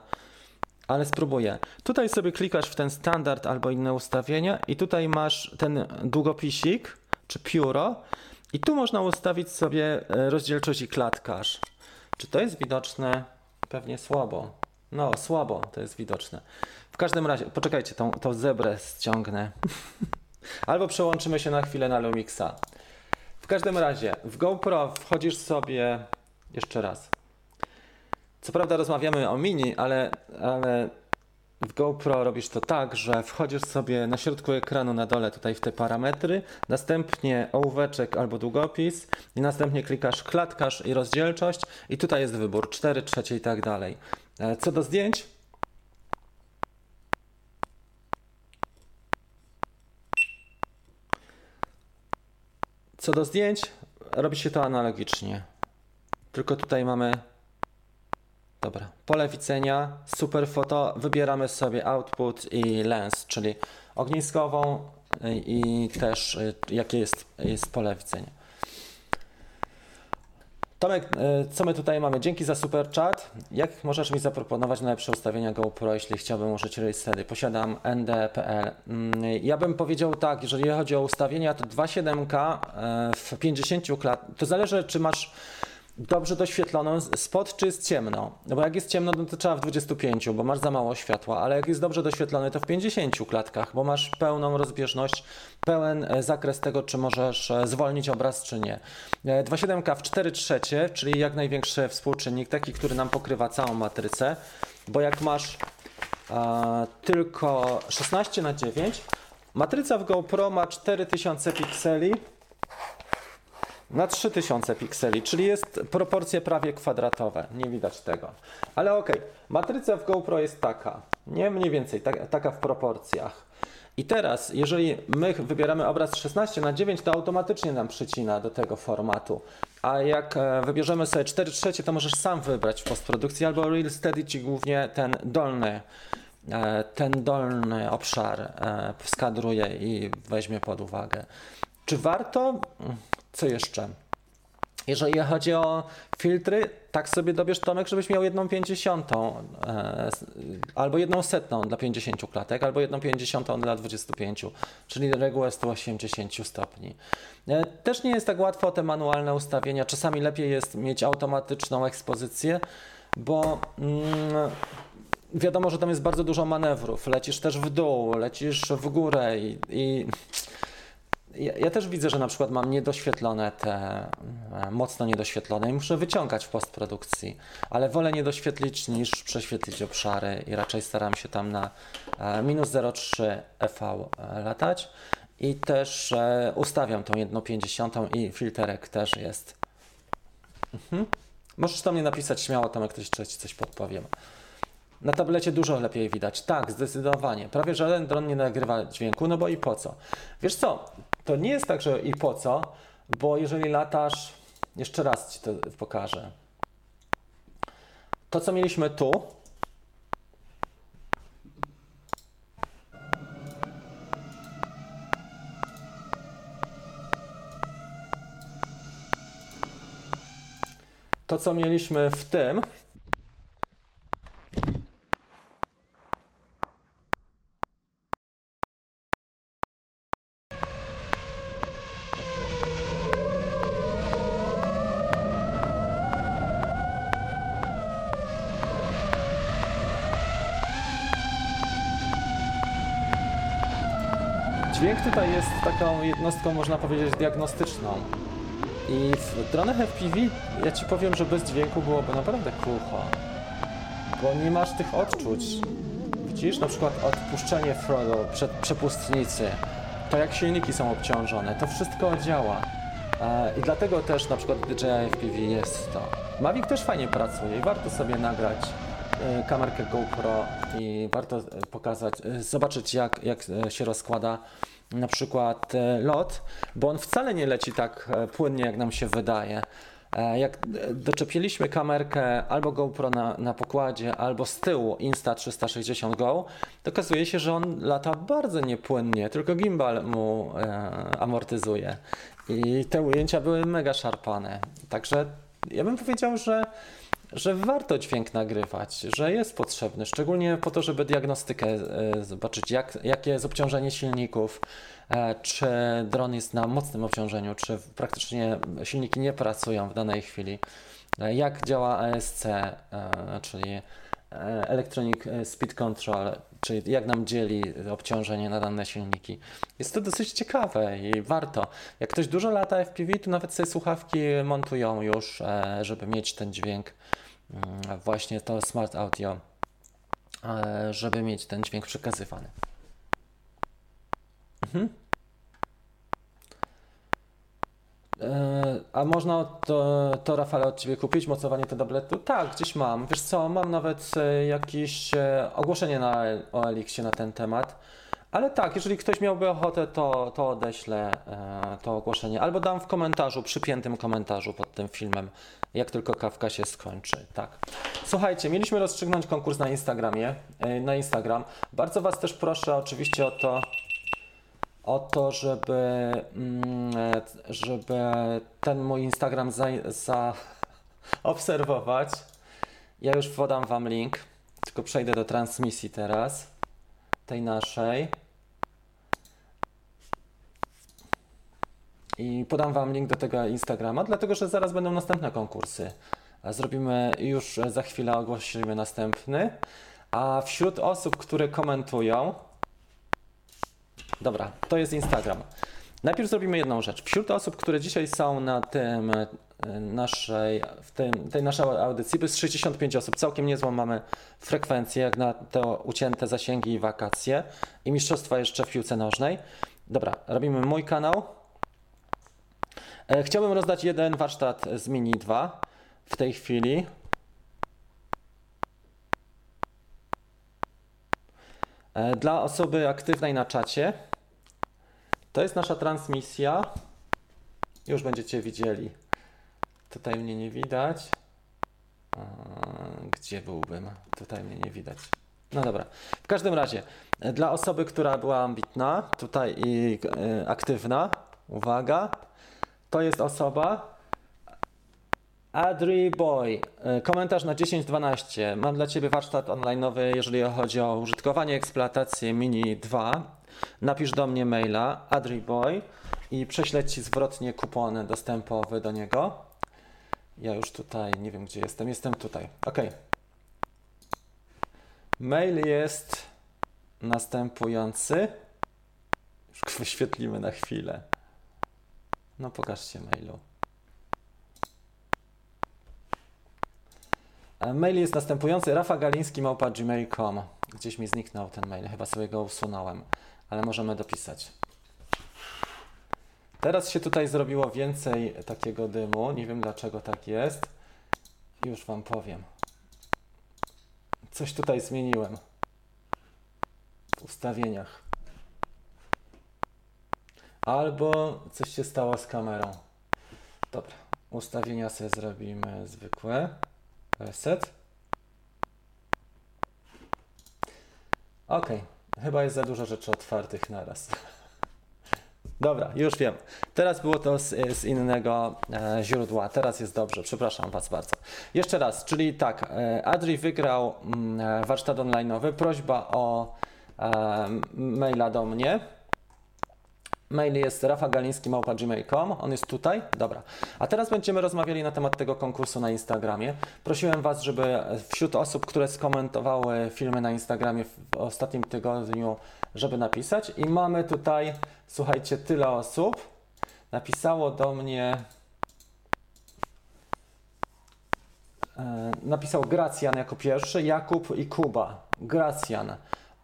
ale spróbuję. Tutaj sobie klikasz w ten standard albo inne ustawienia, i tutaj masz ten długopisik czy pióro, i tu można ustawić sobie e, rozdzielczość i klatkarz. Czy to jest widoczne? Pewnie słabo. No, słabo to jest widoczne. W każdym razie, poczekajcie, tą, tą zebrę ściągnę. Albo przełączymy się na chwilę na Lumixa. W każdym razie, w GoPro wchodzisz sobie jeszcze raz. Co prawda rozmawiamy o mini, ale, ale w GoPro robisz to tak, że wchodzisz sobie na środku ekranu na dole tutaj w te parametry, następnie ołóweczek albo długopis i następnie klikasz klatkarz i rozdzielczość i tutaj jest wybór 4, trzecie i tak dalej. E, co do zdjęć, Co do zdjęć, robi się to analogicznie. Tylko tutaj mamy Dobra, pole widzenia, super foto, wybieramy sobie output i lens, czyli ogniskową i też y, jakie jest, jest pole widzenia. Tomek, y, co my tutaj mamy? Dzięki za super chat. Jak możesz mi zaproponować najlepsze ustawienia GoPro, jeśli chciałbym użyć Real Posiadam ND.pl. Mm, ja bym powiedział tak, jeżeli chodzi o ustawienia, to 2.7K y, w 50 klat. To zależy, czy masz dobrze doświetloną spod, czy jest ciemno. No bo jak jest ciemno, no to trzeba w 25, bo masz za mało światła, ale jak jest dobrze doświetlony, to w 50 klatkach, bo masz pełną rozbieżność, pełen e, zakres tego, czy możesz e, zwolnić obraz, czy nie. 2.7K e, w 4 trzecie, czyli jak największy współczynnik, taki, który nam pokrywa całą matrycę, bo jak masz a, tylko 16 na 9, matryca w GoPro ma 4000 pikseli, na 3000 pikseli, czyli jest proporcje prawie kwadratowe. Nie widać tego. Ale ok, matryca w GoPro jest taka, nie mniej więcej, tak, taka w proporcjach. I teraz, jeżeli my wybieramy obraz 16 na 9, to automatycznie nam przycina do tego formatu. A jak e, wybierzemy sobie 4 trzecie, to możesz sam wybrać w postprodukcji, albo Real Steady ci głównie ten dolny, e, ten dolny obszar e, skadruje i weźmie pod uwagę. Czy warto? Co jeszcze? Jeżeli chodzi o filtry, tak sobie dobierz Tomek, żebyś miał jedną pięćdziesiątą e, albo jedną setną dla 50 klatek, albo jedną pięćdziesiątą dla 25, czyli regułę 180 stopni. E, też nie jest tak łatwo te manualne ustawienia. Czasami lepiej jest mieć automatyczną ekspozycję, bo mm, wiadomo, że tam jest bardzo dużo manewrów. Lecisz też w dół, lecisz w górę i, i ja, ja, też widzę, że na przykład mam niedoświetlone te, e, mocno niedoświetlone i muszę wyciągać w postprodukcji, ale wolę niedoświetlić niż prześwietlić obszary i raczej staram się tam na e, minus 0,3 EV e, latać i też ustawiam tą 1,50 i filterek też jest. Mhm. Możesz to mnie napisać śmiało, tam jak ktoś ci coś podpowiem. Na tablecie dużo lepiej widać. Tak, zdecydowanie. Prawie żaden dron nie nagrywa dźwięku, no bo i po co? Wiesz co, to nie jest tak, że i po co, bo jeżeli latasz, jeszcze raz Ci to pokażę. To, co mieliśmy tu, to, co mieliśmy w tym, Dźwięk tutaj jest taką jednostką, można powiedzieć, diagnostyczną. I w dronach FPV ja Ci powiem, że bez dźwięku byłoby naprawdę krucho. Bo nie masz tych odczuć. Widzisz, na przykład odpuszczenie Frodo przed przepustnicy, to jak silniki są obciążone, to wszystko działa. E, I dlatego też na przykład DJI FPV jest to. Mavic też fajnie pracuje i warto sobie nagrać e, kamerkę GoPro i warto e, pokazać, zobaczyć jak, jak się rozkłada na przykład e, lot, bo on wcale nie leci tak e, płynnie, jak nam się wydaje. E, Jak doczepiliśmy kamerkę albo GoPro na, na pokładzie, albo z tyłu Insta360 Go, to okazuje się, że on lata bardzo niepłynnie, tylko gimbal mu e, amortyzuje. I te ujęcia były mega szarpane. Także ja bym powiedział, że, że warto dźwięk nagrywać, że jest potrzebny, szczególnie po to, żeby diagnostykę e, zobaczyć, jak, jakie jest obciążenie silników, e, czy dron jest na mocnym obciążeniu, czy praktycznie silniki nie pracują w danej chwili, e, jak działa ASC, czyli Electronic Speed Control, czyli jak nam dzieli obciążenie na dane silniki. Jest to dosyć ciekawe i warto. Jak ktoś dużo lata FPV, to nawet sobie słuchawki montują już, e, żeby mieć ten dźwięk, mm, właśnie to smart audio, e, żeby mieć ten dźwięk przekazywany. Mhm. E, A można to, to Rafale od Ciebie kupić, mocowanie to tabletu? Tak, gdzieś mam. Wiesz co, mam nawet e, jakieś e, ogłoszenie na OLX-ie na ten temat. Ale tak, jeżeli ktoś miałby ochotę, to, to odeślę e, to ogłoszenie. Albo dam w komentarzu, przypiętym komentarzu pod tym filmem, jak tylko kawka się skończy. Tak. Słuchajcie, mieliśmy rozstrzygnąć konkurs na Instagramie, e, na Instagram. Bardzo Was też proszę oczywiście o to, o to, żeby, mm, e, żeby ten mój Instagram za, za. Ja już podam Wam link, tylko przejdę do transmisji teraz, tej naszej. I podam Wam link do tego Instagrama, dlatego że zaraz będą następne konkursy. Zrobimy już za chwilę ogłosimy następny. A wśród osób, które komentują, Dobra, to jest Instagram. Najpierw zrobimy jedną rzecz. Wśród osób, które dzisiaj są na tym e, naszej, w tym, tej naszej audycji, bo jest 65 osób, całkiem niezłą mamy frekwencję, jak na te ucięte zasięgi i wakacje i mistrzostwa jeszcze w piłce nożnej. Dobra, robimy mój kanał. E, Chciałbym rozdać jeden warsztat z Mini 2 w tej chwili. Dla osoby aktywnej na czacie. To jest nasza transmisja. Już będziecie widzieli. Tutaj mnie nie widać. A, Gdzie byłbym? Tutaj mnie nie widać. No dobra. W każdym razie, e, dla osoby, która była ambitna, tutaj i e, aktywna, uwaga, to jest osoba, Adri Boy, e, komentarz na 1012. Mam dla Ciebie warsztat online'owy, jeżeli chodzi o użytkowanie, eksploatację Mini 2. Napisz do mnie maila adriboy i prześlę Ci zwrotnie kupon dostępowy do niego. Ja już tutaj, nie wiem gdzie jestem, jestem tutaj. Ok. Mail jest następujący. Już wyświetlimy na chwilę. No pokażcie mailu. Mail jest następujący rafagaliński.gmail.com Gdzieś mi zniknął ten mail, chyba sobie go usunąłem, ale możemy dopisać. Teraz się tutaj zrobiło więcej takiego dymu, nie wiem dlaczego tak jest. Już Wam powiem. Coś tutaj zmieniłem w ustawieniach. Albo coś się stało z kamerą. Dobra, ustawienia sobie zrobimy zwykłe. Reset. Ok, chyba jest za dużo rzeczy otwartych naraz. Dobra, już wiem. Teraz było to z, z innego e, źródła, teraz jest dobrze, przepraszam Was bardzo. Jeszcze raz, czyli tak, e, Adri wygrał mm, e, warsztat online'owy, prośba o e, maila do mnie. Mail jest rafagaliński.gmail.com, on jest tutaj, dobra. A teraz będziemy rozmawiali na temat tego konkursu na Instagramie. Prosiłem Was, żeby wśród osób, które skomentowały filmy na Instagramie w ostatnim tygodniu, żeby napisać. I mamy tutaj, słuchajcie, tyle osób. Napisało do mnie... E, Napisał Gracjan jako pierwszy, Jakub i Kuba. Gracjan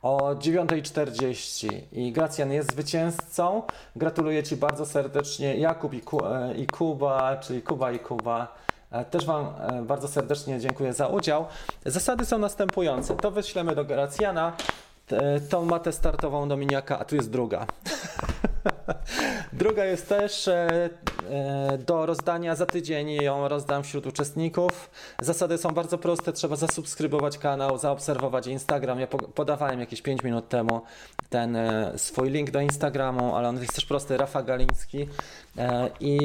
o 9.40 i Gracjan jest zwycięzcą. Gratuluję Ci bardzo serdecznie Jakub i, Ku, e, i Kuba, czyli Kuba i Kuba. E, Też Wam e, bardzo serdecznie dziękuję za udział. Zasady są następujące. To wyślemy do Gracjana, tą matę startową do miniaka, a tu jest druga. Druga jest też e, e, do rozdania za tydzień. Ją rozdam wśród uczestników. Zasady są bardzo proste. Trzeba zasubskrybować kanał, zaobserwować Instagram. Ja podawałem jakieś 5 minut temu ten e, swój link do Instagramu, ale on jest też prosty. Rafa Galiński. I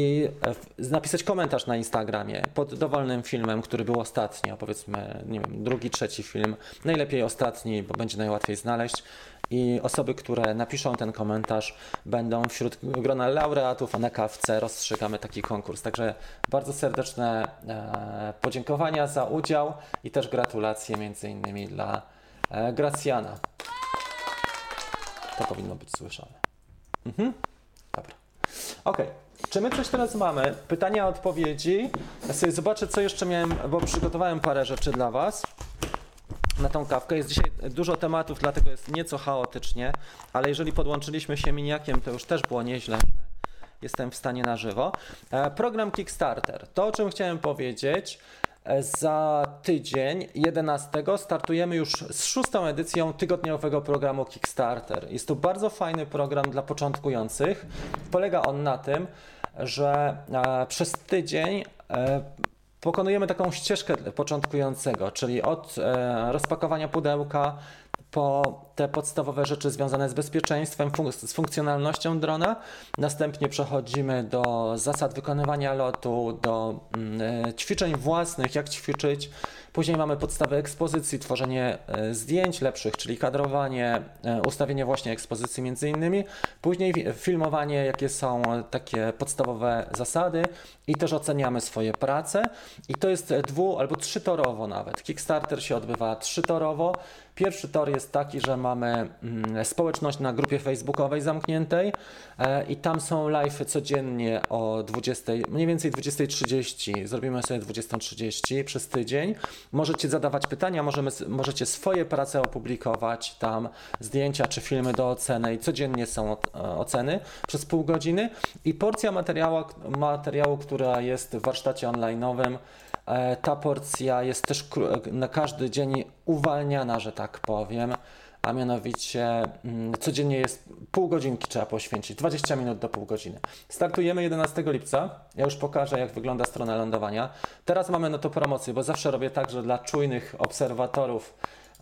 napisać komentarz na Instagramie pod dowolnym filmem, który był ostatnio, powiedzmy, nie wiem, drugi, trzeci film. Najlepiej ostatni, bo będzie najłatwiej znaleźć i osoby, które napiszą ten komentarz, będą wśród grona laureatów, na kawce rozstrzygamy taki konkurs. Także bardzo serdeczne e, podziękowania za udział i też gratulacje między innymi dla e, Gracjana. To powinno być słyszane. Mhm. Dobra. Ok. Czy my coś teraz mamy? Pytania, odpowiedzi. Ja sobie zobaczę, co jeszcze miałem, bo przygotowałem parę rzeczy dla Was tą kawkę. Jest dzisiaj dużo tematów, dlatego jest nieco chaotycznie, ale jeżeli podłączyliśmy się miniakiem, to już też było nieźle, jestem w stanie na żywo. E, program Kickstarter. To, o czym chciałem powiedzieć, e, za tydzień, 11, startujemy już z szóstą edycją tygodniowego programu Kickstarter. Jest to bardzo fajny program dla początkujących. Polega on na tym, że e, przez tydzień pokonujemy taką ścieżkę początkującego, czyli od e, rozpakowania pudełka po te podstawowe rzeczy związane z bezpieczeństwem, z funkcjonalnością drona. Następnie przechodzimy do zasad wykonywania lotu, do mm, e, ćwiczeń własnych, jak ćwiczyć. Później mamy podstawy ekspozycji, tworzenie e, zdjęć lepszych, czyli kadrowanie, e, ustawienie właśnie ekspozycji między innymi. Później filmowanie, jakie są takie podstawowe zasady i też oceniamy swoje prace. I to jest dwu albo trzytorowo nawet. Kickstarter się odbywa trzytorowo. Pierwszy tor jest taki, że mamy mm, społeczność na grupie facebookowej zamkniętej e, i tam są live codziennie o 20, mniej więcej 20.30. Zrobimy sobie 20.30 przez tydzień. Możecie zadawać pytania, możemy, możecie swoje prace opublikować tam, zdjęcia czy filmy do oceny i codziennie są e, oceny przez pół godziny. I porcja materiału, materiału która jest w warsztacie online'owym E, ta porcja jest też na każdy dzień uwalniana, że tak powiem, a mianowicie mm, codziennie jest pół godzinki trzeba poświęcić, 20 minut do pół godziny. Startujemy 11 lipca. Ja już pokażę, jak wygląda strona lądowania. Teraz mamy na to promocję, bo zawsze robię tak, że dla czujnych obserwatorów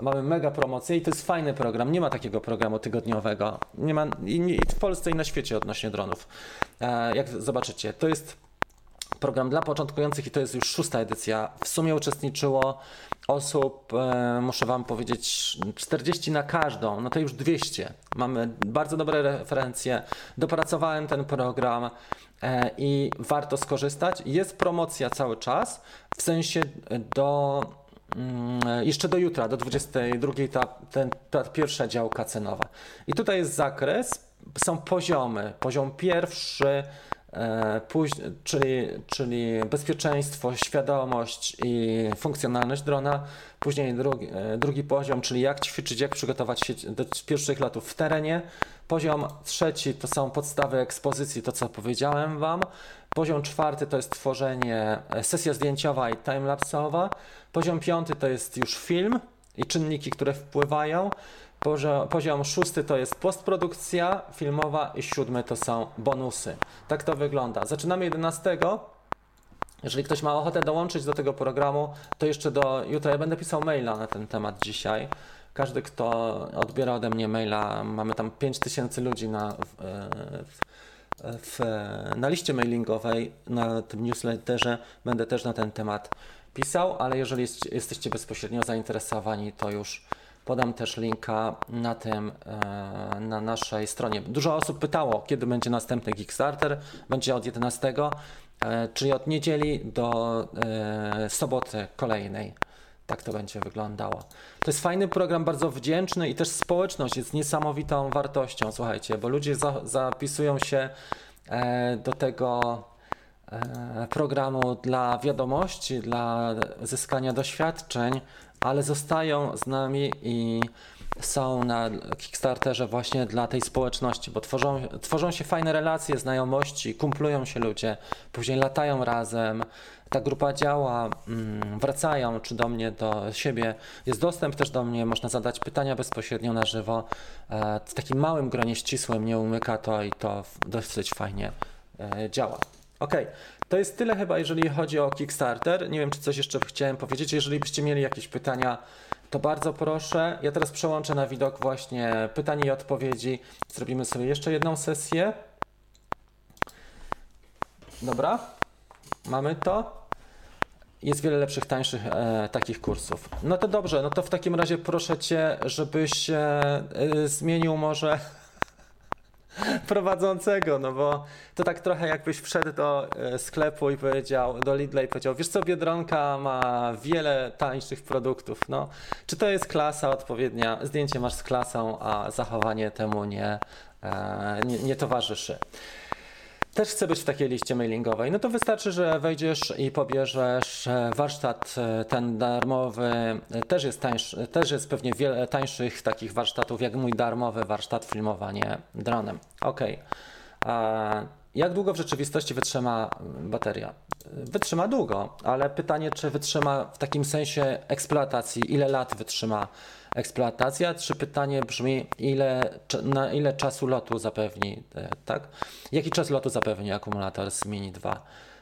mamy mega promocję i to jest fajny program. Nie ma takiego programu tygodniowego. Nie ma i, w Polsce i na świecie odnośnie dronów. E, jak zobaczycie, to jest program dla początkujących i to jest już szósta edycja. W sumie uczestniczyło osób, e, muszę Wam powiedzieć, 40 na każdą, no to już 200. Mamy bardzo dobre referencje. Dopracowałem ten program e, i warto skorzystać. Jest promocja cały czas, w sensie do mm, jeszcze do jutra, do 22, ta, ten, ta pierwsza działka cenowa. I tutaj jest zakres, są poziomy. Poziom pierwszy E, czyli, czyli bezpieczeństwo, świadomość i funkcjonalność drona. Później drugi, e, drugi poziom, czyli jak ćwiczyć, jak przygotować się do pierwszych latów w terenie. Poziom trzeci to są podstawy ekspozycji, to co powiedziałem Wam. Poziom czwarty to jest tworzenie, e, sesja zdjęciowa i timelapsowa. Poziom piąty to jest już film i czynniki, które wpływają. Poziom szósty to jest postprodukcja filmowa i siódmy to są bonusy. Tak to wygląda. Zaczynamy 11. Jeżeli ktoś ma ochotę dołączyć do tego programu, to jeszcze do jutra ja będę pisał maila na ten temat dzisiaj. Każdy, kto odbiera ode mnie maila, mamy tam 5000 ludzi na, w, w, na liście mailingowej, na tym newsletterze, będę też na ten temat pisał, ale jeżeli jest, jesteście bezpośrednio zainteresowani, to już Podam też linka na tym, e, na naszej stronie. Dużo osób pytało, kiedy będzie następny Kickstarter. Będzie od 11, e, czyli od niedzieli do e, soboty kolejnej. Tak to będzie wyglądało. To jest fajny program, bardzo wdzięczny i też społeczność jest niesamowitą wartością, słuchajcie, bo ludzie za, zapisują się do tego programu dla wiadomości, dla zyskania doświadczeń, ale zostają z nami i są na Kickstarterze właśnie dla tej społeczności, bo tworzą, tworzą się fajne relacje, znajomości, kumplują się ludzie, później latają razem, ta grupa działa, mm, wracają czy do mnie, do siebie. Jest dostęp też do mnie, można zadać pytania bezpośrednio na żywo. E, w takim małym gronie ścisłym nie umyka to i to dosyć fajnie e, działa. Ok, to jest tyle chyba, jeżeli chodzi o Kickstarter. Nie wiem, czy coś jeszcze chciałem powiedzieć. Jeżeli byście mieli jakieś pytania, to bardzo proszę. Ja teraz przełączę na widok właśnie pytań i odpowiedzi. Zrobimy sobie jeszcze jedną sesję. Dobra, mamy to. Jest wiele lepszych, tańszych e, takich kursów. No to dobrze, no to w takim razie proszę Cię, żebyś e, e, zmienił może prowadzącego, no bo to tak trochę jakbyś wszedł do e, sklepu i powiedział, do Lidla i powiedział, wiesz co, Biedronka ma wiele tańszych produktów, no. Czy to jest klasa odpowiednia? Zdjęcie masz z klasą, a zachowanie temu nie, e, nie, nie towarzyszy też chcę być w takiej liście mailingowej, no to wystarczy, że wejdziesz i pobierzesz e, warsztat e, ten darmowy, e, też jest, tańszy, też jest pewnie wiele tańszych takich warsztatów, jak mój darmowy warsztat filmowanie dronem. Ok. Jak długo w rzeczywistości wytrzyma bateria? Wytrzyma długo, ale pytanie, czy wytrzyma w takim sensie eksploatacji, ile lat wytrzyma eksploatacja. Trzy pytanie brzmi, ile, na ile czasu lotu zapewni, e, tak? Jaki czas lotu zapewni akumulator z Mini 2?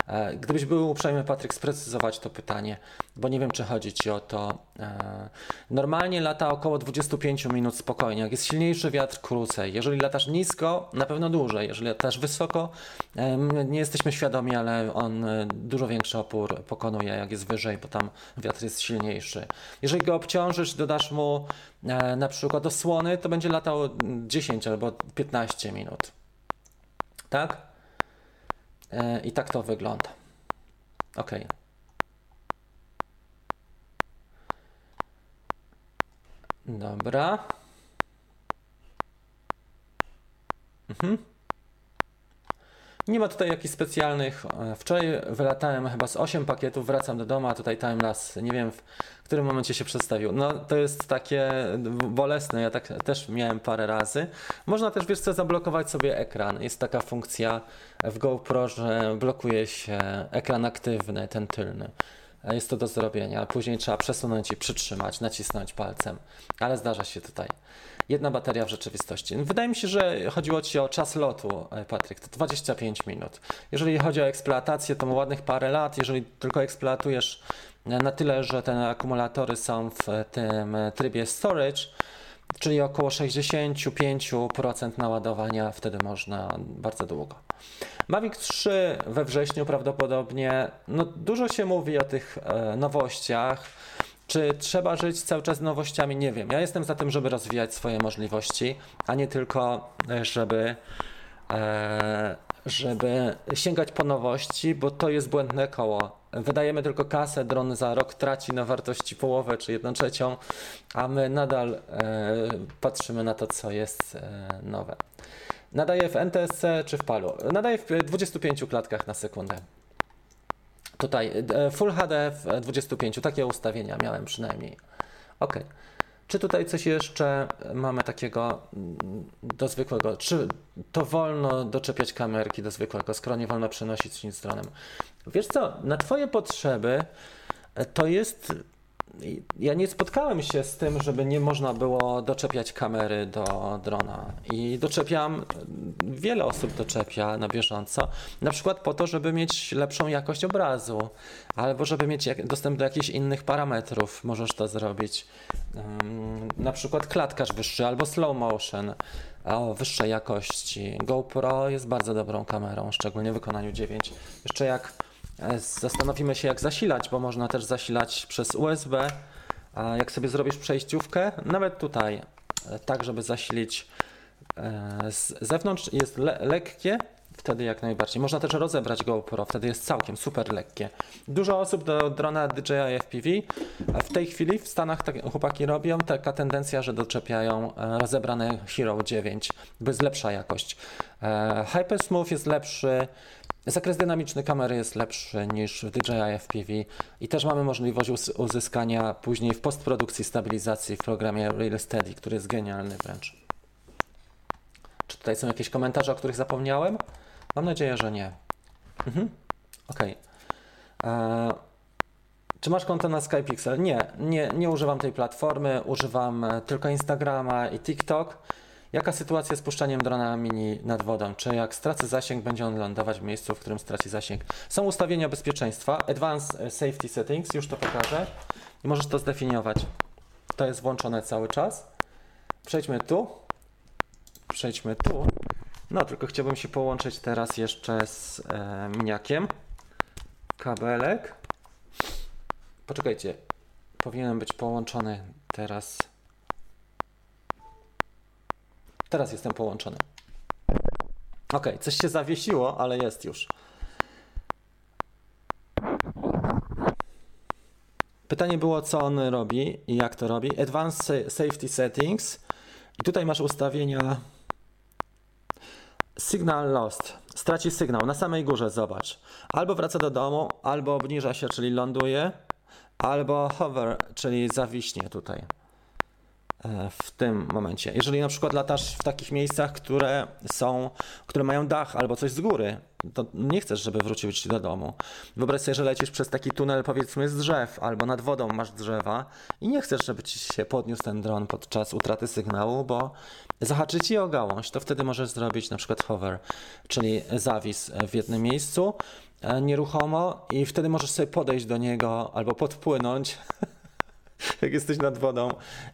E, gdybyś był uprzejmy, Patryk, sprecyzować to pytanie, bo nie wiem, czy chodzi Ci o to. E, normalnie lata około 25 minut spokojnie. Jak jest silniejszy wiatr, krócej. Jeżeli latasz nisko, na pewno dłużej. Jeżeli latasz wysoko, nie jesteśmy świadomi, ale on dużo większy opór pokonuje, jak jest wyżej, bo tam wiatr jest silniejszy. Jeżeli go obciążysz, dodasz mu na przykład osłony, to będzie latał 10 albo 15 minut. Tak? E, I tak to wygląda. Ok. Dobra. Mhm. Nie ma tutaj jakichś specjalnych. E, wczoraj wylatałem chyba z 8 pakietów, wracam do domu, a tutaj timelapse, nie wiem w którym momencie się przedstawił. No to jest takie bolesne, ja tak też miałem parę razy. Można też, wiesz co, zablokować sobie ekran. Jest taka funkcja w GoPro, że blokuje się ekran aktywny, ten tylny. E, jest to do zrobienia. Później trzeba przesunąć i przytrzymać, nacisnąć palcem, ale zdarza się tutaj jedna bateria w rzeczywistości. Wydaje mi się, że chodziło Ci o czas lotu, e, Patryk, to 25 minut. Jeżeli chodzi o eksploatację, to ładnych parę lat. Jeżeli tylko eksploatujesz e, na tyle, że te akumulatory są w tym trybie storage, czyli około 65% naładowania, wtedy można bardzo długo. Mavic 3 we wrześniu prawdopodobnie, no dużo się mówi o tych e, nowościach. Czy trzeba żyć cały czas nowościami? Nie wiem. Ja jestem za tym, żeby rozwijać swoje możliwości, a nie tylko, e, żeby, e, żeby sięgać po nowości, bo to jest błędne koło. Wydajemy tylko kasę, dron za rok traci na wartości połowę czy jedną trzecią, a my nadal e, patrzymy na to, co jest nowe. Nadaje w NTSC czy w PALu? Nadaje w 25 klatkach na sekundę. Tutaj e, Full HD w 25, takie ustawienia miałem przynajmniej. Ok. Czy tutaj coś jeszcze mamy takiego mm, do zwykłego? Czy to wolno doczepiać kamerki do zwykłego, skoro nie wolno przenosić nic dronem? Wiesz co, na Twoje potrzeby e, to jest ja nie spotkałem się z tym, żeby nie można było doczepiać kamery do drona. I doczepiam, wiele osób doczepia na bieżąco, na przykład po to, żeby mieć lepszą jakość obrazu, albo żeby mieć dostęp do jakichś innych parametrów, możesz to zrobić. Na przykład klatkarz wyższy albo slow motion o wyższej jakości. GoPro jest bardzo dobrą kamerą, szczególnie w wykonaniu 9. Jeszcze jak zastanowimy się, jak zasilać, bo można też zasilać przez USB. Jak sobie zrobisz przejściówkę, nawet tutaj, e, tak żeby zasilić e, z zewnątrz, jest le lekkie, wtedy jak najbardziej. Można też rozebrać GoPro, wtedy jest całkiem super lekkie. Dużo osób do drona DJI FPV w tej chwili w Stanach tak chłopaki robią, taka tendencja, że doczepiają rozebrane Hero 9, bo jest lepsza jakość. Hypersmooth jest lepszy, Zakres dynamiczny kamery jest lepszy niż w DJI FPV i też mamy możliwość uzyskania później w postprodukcji stabilizacji w programie Real Steady, który jest genialny wręcz. Czy tutaj są jakieś komentarze, o których zapomniałem? Mam nadzieję, że nie. Mhm. Ok. E, czy masz konto na SkyPixel? Nie, nie, nie używam tej platformy, używam e, tylko Instagrama i TikTok. Jaka sytuacja z puszczaniem drona mini nad wodą? Czy jak stracę zasięg, będzie on lądować w miejscu, w którym straci zasięg? Są ustawienia bezpieczeństwa, Advanced e, Safety Settings, już to pokażę. I możesz to zdefiniować. To jest włączone cały czas. Przejdźmy tu. Przejdźmy tu. No, tylko chciałbym się połączyć teraz jeszcze z e, miniakiem. Kabelek. Poczekajcie. Powinienem być połączony teraz. Teraz jestem połączony. Ok, coś się zawiesiło, ale jest już. Pytanie było, co on robi i jak to robi. Advanced Safety Settings. I tutaj masz ustawienia Signal lost. Straci sygnał. Na samej górze zobacz. Albo wraca do domu, albo obniża się, czyli ląduje, albo hover, czyli zawiśnie tutaj. E, w tym momencie. Jeżeli na przykład latasz w takich miejscach, które są, które mają dach albo coś z góry, to nie chcesz, żeby wrócił ci do domu. Wyobraź sobie, że lecisz przez taki tunel powiedzmy z drzew albo nad wodą masz drzewa i nie chcesz, żeby ci się podniósł ten dron podczas utraty sygnału, bo zahaczy ci o gałąź. To wtedy możesz zrobić na przykład hover, czyli zawis w jednym miejscu e, nieruchomo i wtedy możesz sobie podejść do niego albo podpłynąć jak jesteś nad wodą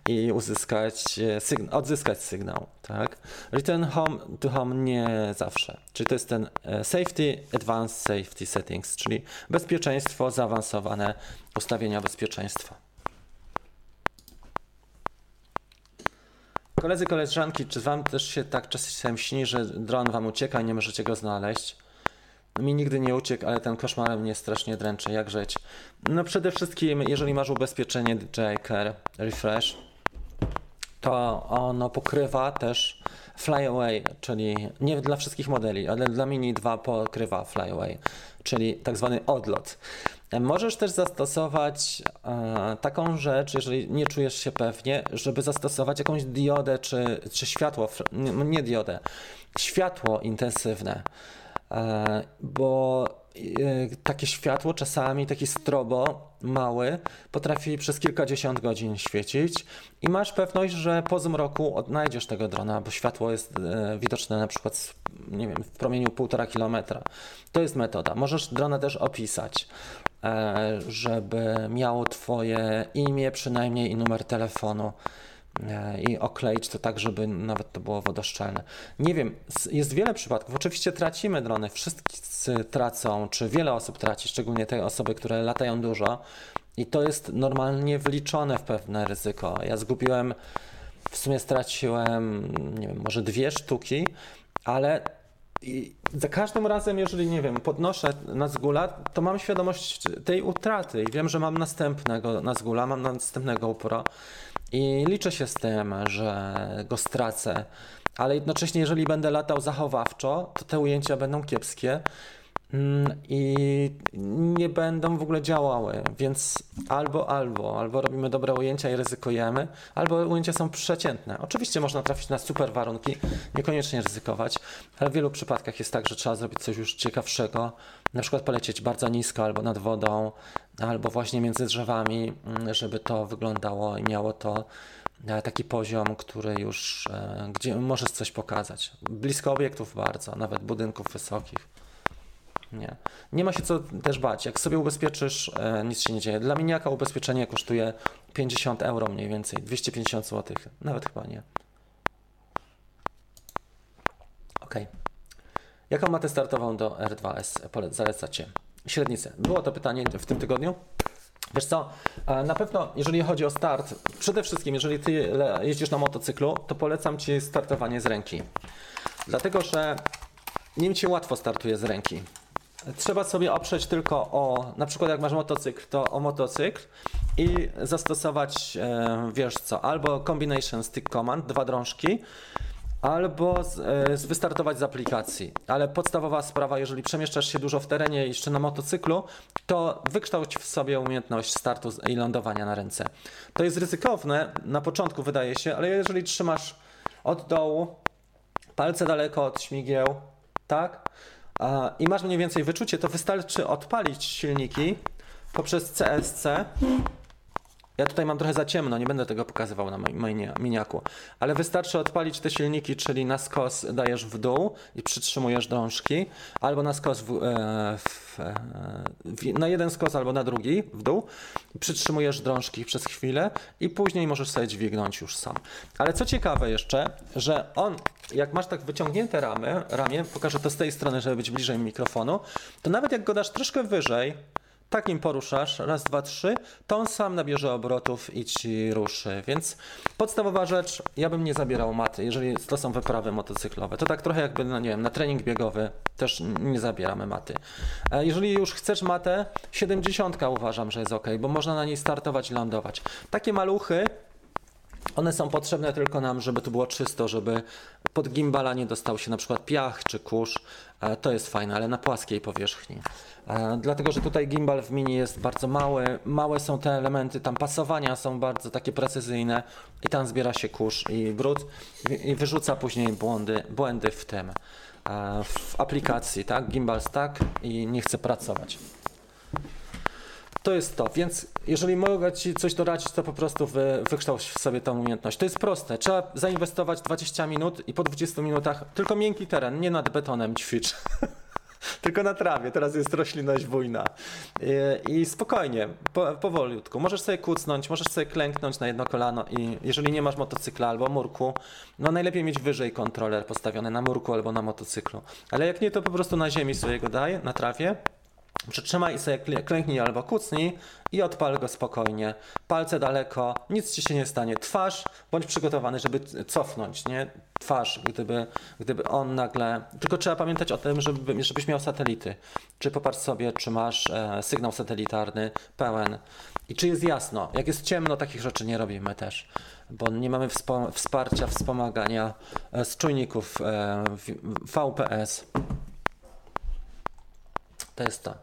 i uzyskać e, sygnał, odzyskać sygnał, tak? Return home to home nie zawsze. Czyli to jest ten e, safety, advanced safety settings, czyli bezpieczeństwo, zaawansowane ustawienia bezpieczeństwa. Koledzy, koleżanki, czy wam też się tak czasem śni, że dron wam ucieka i nie możecie go znaleźć? Mi nigdy nie uciekł, ale ten koszmar mnie strasznie dręczy. Jak żyć? No przede wszystkim, jeżeli masz ubezpieczenie Care Refresh, to ono pokrywa też Flyaway, czyli nie dla wszystkich modeli, ale dla Mini 2 pokrywa Flyaway, czyli tak zwany odlot. Możesz też zastosować e, taką rzecz, jeżeli nie czujesz się pewnie, żeby zastosować jakąś diodę czy, czy światło, nie diodę, światło intensywne. E, bo e, takie światło czasami, taki strobo mały, potrafi przez kilkadziesiąt godzin świecić i masz pewność, że po zmroku odnajdziesz tego drona, bo światło jest e, widoczne na przykład nie wiem, w promieniu półtora kilometra. To jest metoda. Możesz drona też opisać, żeby miało Twoje imię przynajmniej i numer telefonu. E, i okleić to tak, żeby nawet to było wodoszczelne. Nie wiem, jest wiele przypadków. Oczywiście tracimy drony, wszyscy tracą, czy wiele osób traci, szczególnie te osoby, które latają dużo. I to jest normalnie wliczone w pewne ryzyko. Ja zgubiłem, w sumie straciłem, nie wiem, może dwie sztuki, ale i za każdym razem, jeżeli nie wiem, podnoszę Nazgula, to mam świadomość tej utraty i wiem, że mam następnego Nazgula, mam następnego upora i liczę się z tym, że go stracę. Ale jednocześnie, jeżeli będę latał zachowawczo, to te ujęcia będą kiepskie mm, i nie będą w ogóle działały, więc albo, albo, albo robimy dobre ujęcia i ryzykujemy, albo ujęcia są przeciętne. Oczywiście można trafić na super warunki, niekoniecznie ryzykować, ale w wielu przypadkach jest tak, że trzeba zrobić coś już ciekawszego, na przykład polecieć bardzo nisko albo nad wodą, albo właśnie między drzewami, mm, żeby to wyglądało i miało to e, taki poziom, który już, e, gdzie możesz coś pokazać. Blisko obiektów bardzo, nawet budynków wysokich. Nie. Nie ma się co też bać. Jak sobie ubezpieczysz, e, nic się nie dzieje. Dla miniaka ubezpieczenie kosztuje 50 euro mniej więcej, 250 zł, nawet chyba nie. Ok. Jaką matę startową do R2S zalecacie? Średnicę. Było to pytanie w tym tygodniu. Wiesz co, na pewno jeżeli chodzi o start, przede wszystkim jeżeli ty jeździsz na motocyklu, to polecam ci startowanie z ręki. Dlatego, że nim ci łatwo startuje z ręki. Trzeba sobie oprzeć tylko o, na przykład jak masz motocykl, to o motocykl i zastosować, e, wiesz co, albo combination stick command, dwa drążki, albo z, e, z wystartować z aplikacji. Ale podstawowa sprawa, jeżeli przemieszczasz się dużo w terenie, jeszcze na motocyklu, to wykształć w sobie umiejętność startu i lądowania na ręce. To jest ryzykowne na początku, wydaje się, ale jeżeli trzymasz od dołu, palce daleko od śmigieł, tak? I masz mniej więcej wyczucie, to wystarczy odpalić silniki poprzez CSC ja tutaj mam trochę za ciemno, nie będę tego pokazywał na moim miniaku, ale wystarczy odpalić te silniki, czyli na skos dajesz w dół i przytrzymujesz drążki, albo na skos w, e, w, e, w, na jeden skos albo na drugi w dół, przytrzymujesz drążki przez chwilę i później możesz sobie dźwignąć już sam. Ale co ciekawe jeszcze, że on, jak masz tak wyciągnięte ramy, ramię, pokażę to z tej strony, żeby być bliżej mikrofonu, to nawet jak go dasz troszkę wyżej, takim poruszasz, raz, dwa, trzy, to on sam nabierze obrotów i ci ruszy. Więc podstawowa rzecz, ja bym nie zabierał maty, jeżeli to są wyprawy motocyklowe. To tak trochę jakby, no nie wiem, na trening biegowy też nie zabieramy maty. E, jeżeli już chcesz matę, 70 uważam, że jest ok, bo można na niej startować i lądować. Takie maluchy, one są potrzebne tylko nam, żeby to było czysto, żeby pod gimbala nie dostał się na przykład piach czy kurz. E, to jest fajne, ale na płaskiej powierzchni. E, dlatego, że tutaj gimbal w mini jest bardzo mały, małe są te elementy, tam pasowania są bardzo takie precyzyjne i tam zbiera się kurz i brud i wyrzuca później błędy, błędy w tym, e, w aplikacji, tak? Gimbal stack i nie chce pracować. To jest to, więc jeżeli mogę Ci coś doradzić, to po prostu wy, wykształć sobie tą umiejętność. To jest proste. Trzeba zainwestować 20 minut i po 20 minutach tylko miękki teren, nie nad betonem ćwicz. tylko na trawie. Teraz jest roślinność bujna. I, i spokojnie, po. Możesz sobie kucnąć, możesz sobie klęknąć na jedno kolano i jeżeli nie masz motocykla albo murku, no najlepiej mieć wyżej kontroler postawiony na murku albo na motocyklu. Ale jak nie, to po prostu na ziemi sobie go daj, na trawie Przytrzymaj sobie klęknij albo kucnij i odpal go spokojnie. Palce daleko, nic ci się nie stanie. Twarz, bądź przygotowany, żeby cofnąć, nie? Twarz, gdyby, gdyby on nagle. Tylko trzeba pamiętać o tym, żeby, żebyś miał satelity. Czy popatrz sobie, czy masz e, sygnał satelitarny pełen i czy jest jasno. Jak jest ciemno, takich rzeczy nie robimy też, bo nie mamy wsparcia, wspomagania e, z czujników e, VPS. To.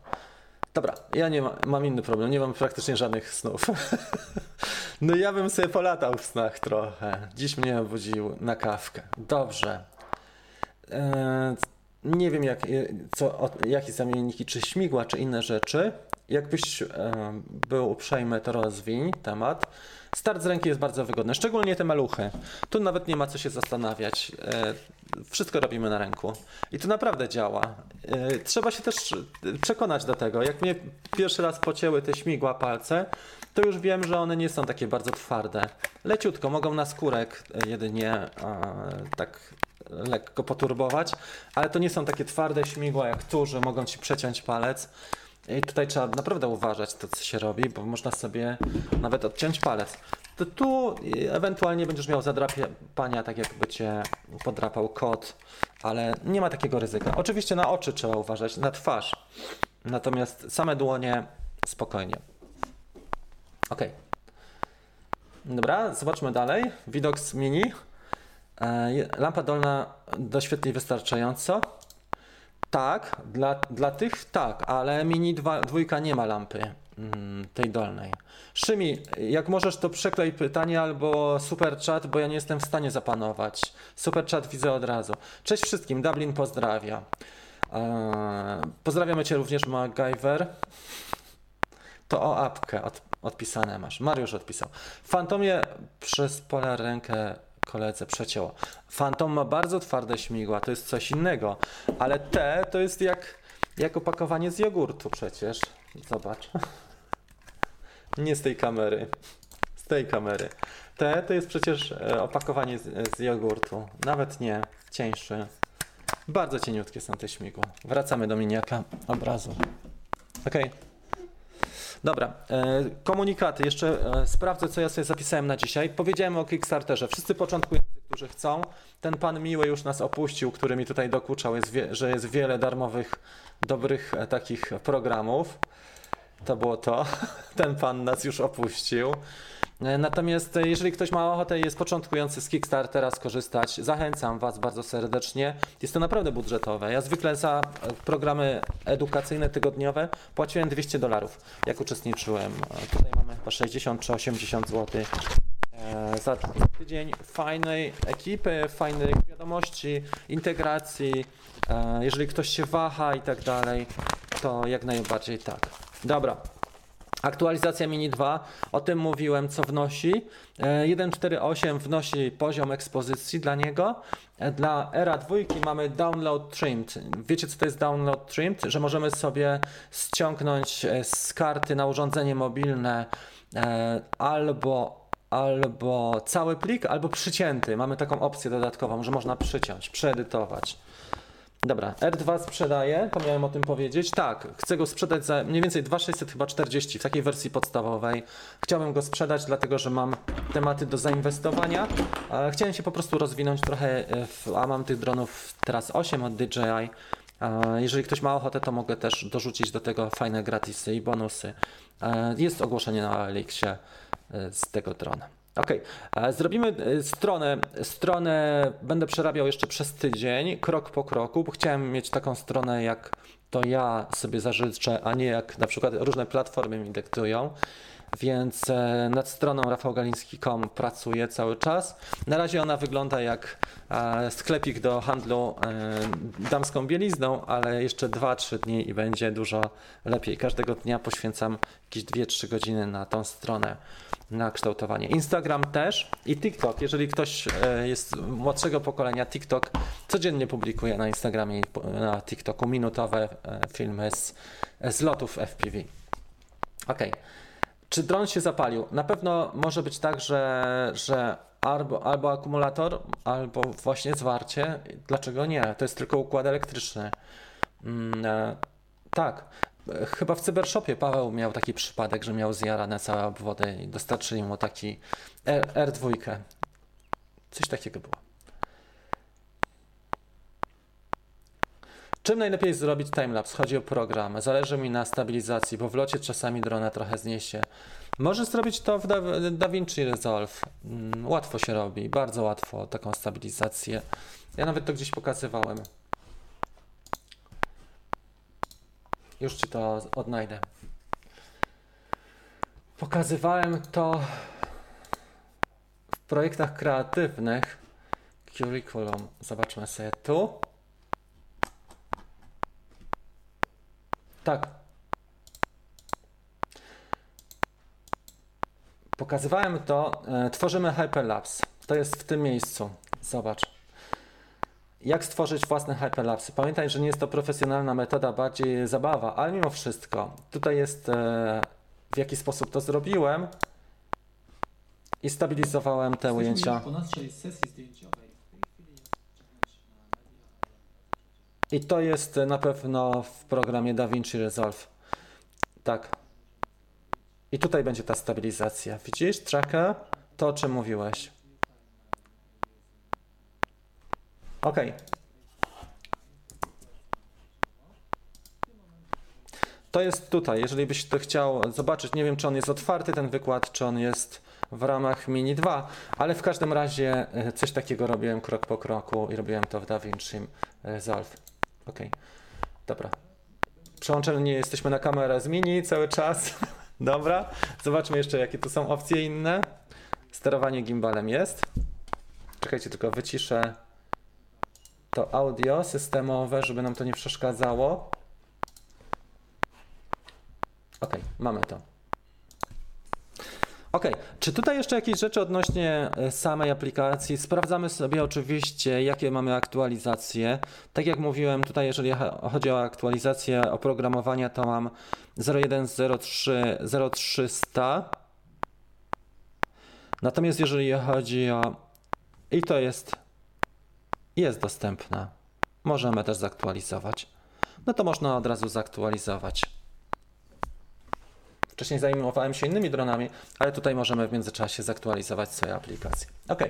Dobra, ja nie ma, mam inny problem, nie mam praktycznie żadnych snów. no ja bym sobie polatał w snach trochę. Dziś mnie obudził na kawkę. Dobrze. Eee, nie wiem, jak, co, o, jakie zamienniki, czy śmigła, czy inne rzeczy. Jakbyś e, był uprzejmy, to rozwiń temat. Start z ręki jest bardzo wygodny, szczególnie te maluchy. Tu nawet nie ma co się zastanawiać. E, wszystko robimy na ręku. I to naprawdę działa. E, trzeba się też przekonać do tego. Jak mnie pierwszy raz pocięły te śmigła palce, to już wiem, że one nie są takie bardzo twarde. Leciutko, mogą na skórek jedynie tak lekko poturbować, ale to nie są takie twarde śmigła jak tu, że mogą ci przeciąć palec. I tutaj trzeba naprawdę uważać to, co się robi, bo można sobie nawet odciąć palec. To tu ewentualnie będziesz miał zadrapania, tak jakby cię podrapał kot, ale nie ma takiego ryzyka. Oczywiście na oczy trzeba uważać, na twarz. Natomiast same dłonie spokojnie. Ok. Dobra, zobaczmy dalej. Widoks mini. E, lampa dolna doświetli wystarczająco. Tak, dla, dla tych tak, ale Mini 2, dwójka nie ma lampy mm, tej dolnej. Szymi, jak możesz to przeklej pytanie albo super chat, bo ja nie jestem w stanie zapanować. Super chat widzę od razu. Cześć wszystkim, Dublin pozdrawia. Eee, pozdrawiamy Cię również MacGyver. To o apkę od, odpisane masz. Mariusz odpisał. Fantomie przez pole rękę koledze przecięło. Phantom ma bardzo twarde śmigła, to jest coś innego, ale te to jest jak, jak opakowanie z jogurtu przecież. Zobacz. Nie z tej kamery. Z tej kamery. Te to jest przecież e, opakowanie z, z jogurtu. Nawet nie. Cieńszy. Bardzo cieniutkie są te śmigła. Wracamy do miniaka obrazu. Okej. Okay. Dobra, e, komunikaty. Jeszcze e, sprawdzę, co ja sobie zapisałem na dzisiaj. Powiedziałem o Kickstarterze. Wszyscy początkujący, którzy chcą. Ten pan miły już nas opuścił, który mi tutaj dokuczał, jest że jest wiele darmowych, dobrych e, takich programów. To było to. Ten pan nas już opuścił. E, Natomiast e, jeżeli ktoś ma ochotę i jest początkujący z Kickstartera skorzystać, zachęcam Was bardzo serdecznie. Jest to naprawdę budżetowe. Ja zwykle za e, programy edukacyjne tygodniowe płaciłem 200 dolarów, jak uczestniczyłem. Tutaj mamy chyba 60 czy 80 zł. Za, tydzień fajnej ekipy, fajnych wiadomości, integracji. Jeżeli ktoś się waha i tak dalej, to jak najbardziej tak. Dobra. Aktualizacja Mini 2, o tym mówiłem, co wnosi. E, 1.4.8 wnosi poziom ekspozycji dla niego. E, Dla Era 2 mamy Download Trimmed. Wiecie, co to jest Download Trimmed? Że możemy sobie ściągnąć e, z karty na urządzenie mobilne e, albo albo cały plik, albo przycięty. Mamy taką opcję dodatkową, że można przyciąć, przeedytować. Dobra, R2 sprzedaję, to miałem o tym powiedzieć. Tak, chcę go sprzedać za mniej więcej 2600 chyba 40 w takiej wersji podstawowej. Chciałbym go sprzedać, dlatego że mam tematy do zainwestowania. E, Chciałem się po prostu rozwinąć trochę, e, w, a mam tych dronów teraz 8 od DJI. E, Jeżeli ktoś ma ochotę, to mogę też dorzucić do tego fajne gratisy i bonusy. Jest ogłoszenie na Elixie e, z tego drona. Ok, zrobimy e, stronę. Stronę będę przerabiał jeszcze przez tydzień, krok po kroku, bo chciałem mieć taką stronę, jak to ja sobie zażyczę, a nie jak na przykład różne platformy mi dyktują. Więc e, nad stroną rafałgaliński.com pracuję cały czas. Na razie ona wygląda jak e, sklepik do handlu e, damską bielizną, ale jeszcze 2-3 dni i będzie dużo lepiej. Każdego dnia poświęcam jakieś 2-3 godziny na tą stronę, na kształtowanie. Instagram też i TikTok. Jeżeli ktoś jest młodszego pokolenia, TikTok codziennie publikuje na Instagramie i na TikToku minutowe filmy z, z lotów FPV. Okej. Czy dron się zapalił? Na pewno może być tak, że, że albo, albo akumulator, albo właśnie zwarcie. Dlaczego nie? To jest tylko układ elektryczny. Mm, e, tak. Chyba w Cybershopie Paweł miał taki przypadek, że miał zjarane całe obwody i dostarczyli mu taki R, R2. Coś takiego było. Czym najlepiej zrobić timelapse? Chodzi o program. Zależy mi na stabilizacji, bo w locie czasami drona trochę zniesie. Możesz zrobić to w Da- DaVinci Resolve. Mm, Łatwo się robi, bardzo łatwo taką stabilizację. Ja nawet to gdzieś pokazywałem. Już ci to odnajdę. Pokazywałem to w projektach kreatywnych. Curriculum. Zobaczmy sobie tu. Tak. Pokazywałem to. E, tworzymy Hyperlapse. To jest w tym miejscu. Zobacz. Jak stworzyć własne hyperlapsy? Pamiętaj, że nie jest to profesjonalna metoda, bardziej zabawa, ale mimo wszystko. Tutaj jest e, w jaki sposób to zrobiłem i stabilizowałem te Jesteśmy ujęcia. już po naszej sesji zdjęciowej. W tej chwili jest czekać na media, ale I to jest e, na pewno w programie DaVinci Resolve. Tak. I tutaj będzie ta stabilizacja. Widzisz, tracker? To o czym mówiłeś. Ok. To jest tutaj. Jeżeli byś to chciał zobaczyć, nie wiem czy on jest otwarty, ten wykład, czy on jest w ramach Mini 2, ale w każdym razie e, coś takiego robiłem krok po kroku i robiłem to w DaVinci Resolve. Ok, dobra. Przełączeni jesteśmy na kamerę z mini cały czas. Dobra, zobaczmy jeszcze jakie tu są opcje inne. Sterowanie gimbalem jest. Czekajcie, tylko wyciszę to audio systemowe, żeby nam to nie przeszkadzało. Ok, mamy to. Ok, czy tutaj jeszcze jakieś rzeczy odnośnie e, samej aplikacji? Sprawdzamy sobie oczywiście, jakie mamy aktualizacje. Tak jak mówiłem, tutaj jeżeli cho- chodzi o aktualizację oprogramowania, to mam 0103 0300. Natomiast jeżeli chodzi o... I to jest... Jest dostępna. Możemy też zaktualizować. No to można od razu zaktualizować. Wcześniej zajmowałem się innymi dronami, ale tutaj możemy w międzyczasie zaktualizować swoje aplikacje. Ok.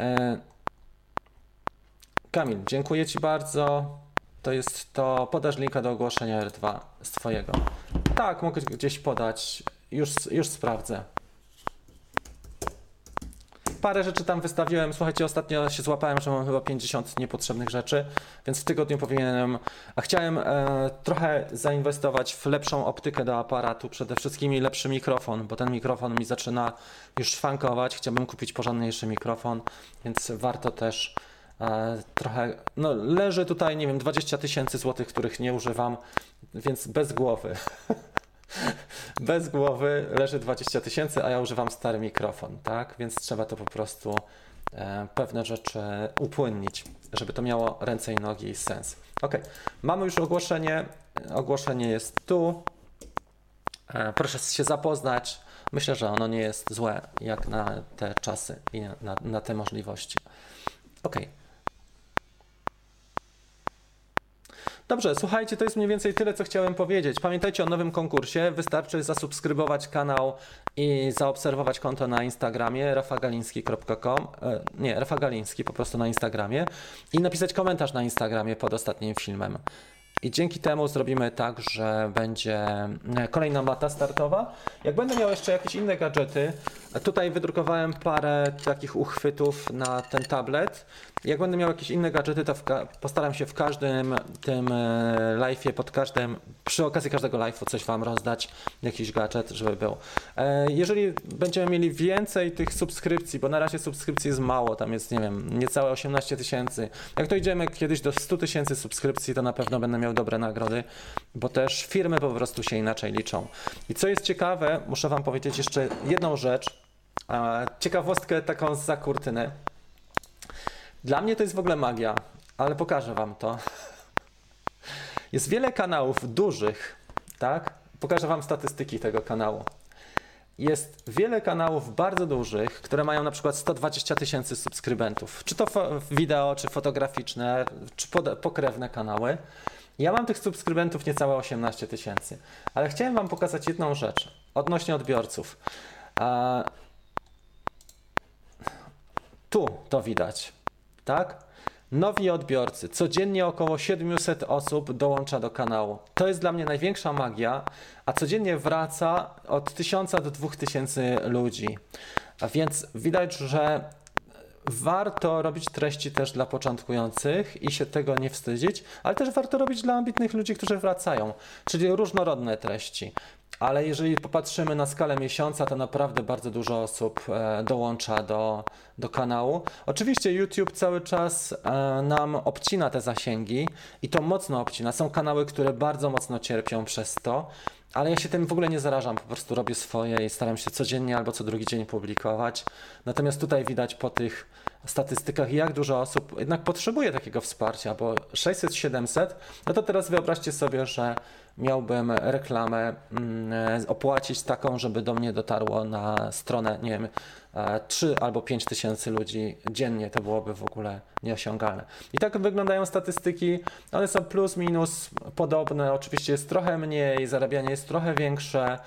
E... Kamil, dziękuję Ci bardzo. To jest to. Podasz linka do ogłoszenia R2 z Twojego. Tak, mogę gdzieś podać. Już, już sprawdzę. Parę rzeczy tam wystawiłem. Słuchajcie, ostatnio się złapałem, że mam chyba 50 niepotrzebnych rzeczy, więc w tygodniu powinienem. A chciałem e, trochę zainwestować w lepszą optykę do aparatu, przede wszystkim i lepszy mikrofon, bo ten mikrofon mi zaczyna już szwankować. Chciałbym kupić porządniejszy mikrofon, więc warto też e, trochę. No, leży tutaj, nie wiem, 20 tysięcy złotych, których nie używam, więc bez głowy. Bez głowy leży 20 tysięcy, a ja używam stary mikrofon, tak? Więc trzeba to po prostu e, pewne rzeczy upłynnić, żeby to miało ręce i nogi i sens. Ok, mamy już ogłoszenie. Ogłoszenie jest tu. E, proszę się zapoznać. Myślę, że ono nie jest złe jak na te czasy i na, na te możliwości. Ok. Dobrze, słuchajcie, to jest mniej więcej tyle, co chciałem powiedzieć. Pamiętajcie o nowym konkursie. Wystarczy zasubskrybować kanał i zaobserwować konto na Instagramie rafagaliński.com. E, nie, rafagaliński po prostu na Instagramie i napisać komentarz na Instagramie pod ostatnim filmem. I dzięki temu zrobimy tak, że będzie e, kolejna mata startowa. Jak będę miał jeszcze jakieś inne gadżety, tutaj wydrukowałem parę takich uchwytów na ten tablet. Jak będę miał jakieś inne gadżety, to postaram się w każdym tym e, live'ie, pod każdym, przy okazji każdego live'u coś Wam rozdać, jakiś gadżet, żeby był. E, jeżeli będziemy mieli więcej tych subskrypcji, bo na razie subskrypcji jest mało, tam jest, nie wiem, niecałe 18 tysięcy. Jak to idziemy kiedyś do 100 tysięcy subskrypcji, to na pewno będę miał dobre nagrody, bo też firmy po prostu się inaczej liczą. I co jest ciekawe, muszę Wam powiedzieć jeszcze jedną rzecz, ciekawostkę taką z kurtyny. Dla mnie to jest w ogóle magia, ale pokażę Wam to. Jest wiele kanałów dużych, tak? Pokażę Wam statystyki tego kanału. Jest wiele kanałów bardzo dużych, które mają na przykład 120 tysięcy subskrybentów, czy to wideo, czy fotograficzne, czy pokrewne kanały. Ja mam tych subskrybentów niecałe 18 tysięcy, ale chciałem Wam pokazać jedną rzecz odnośnie odbiorców. Tu to widać tak? Nowi odbiorcy. Codziennie około 700 osób dołącza do kanału. To jest dla mnie największa magia, a codziennie wraca od 1000 do 2000 ludzi. A więc widać, że warto robić treści też dla początkujących i się tego nie wstydzić, ale też warto robić dla ambitnych ludzi, którzy wracają, czyli różnorodne treści. Ale jeżeli popatrzymy na skalę miesiąca, to naprawdę bardzo dużo osób e, dołącza do, do kanału. Oczywiście YouTube cały czas e, nam obcina te zasięgi i to mocno obcina. Są kanały, które bardzo mocno cierpią przez to, ale ja się tym w ogóle nie zarażam, po prostu robię swoje i staram się codziennie albo co drugi dzień publikować. Natomiast tutaj widać po tych statystykach, jak dużo osób jednak potrzebuje takiego wsparcia, bo 600-700, no to teraz wyobraźcie sobie, że miałbym reklamę mm, opłacić taką, żeby do mnie dotarło na stronę, nie wiem, 3 e, albo 5 tysięcy ludzi dziennie, to byłoby w ogóle nieosiągalne. I tak wyglądają statystyki, one są plus minus podobne, oczywiście jest trochę mniej, zarabianie jest trochę większe,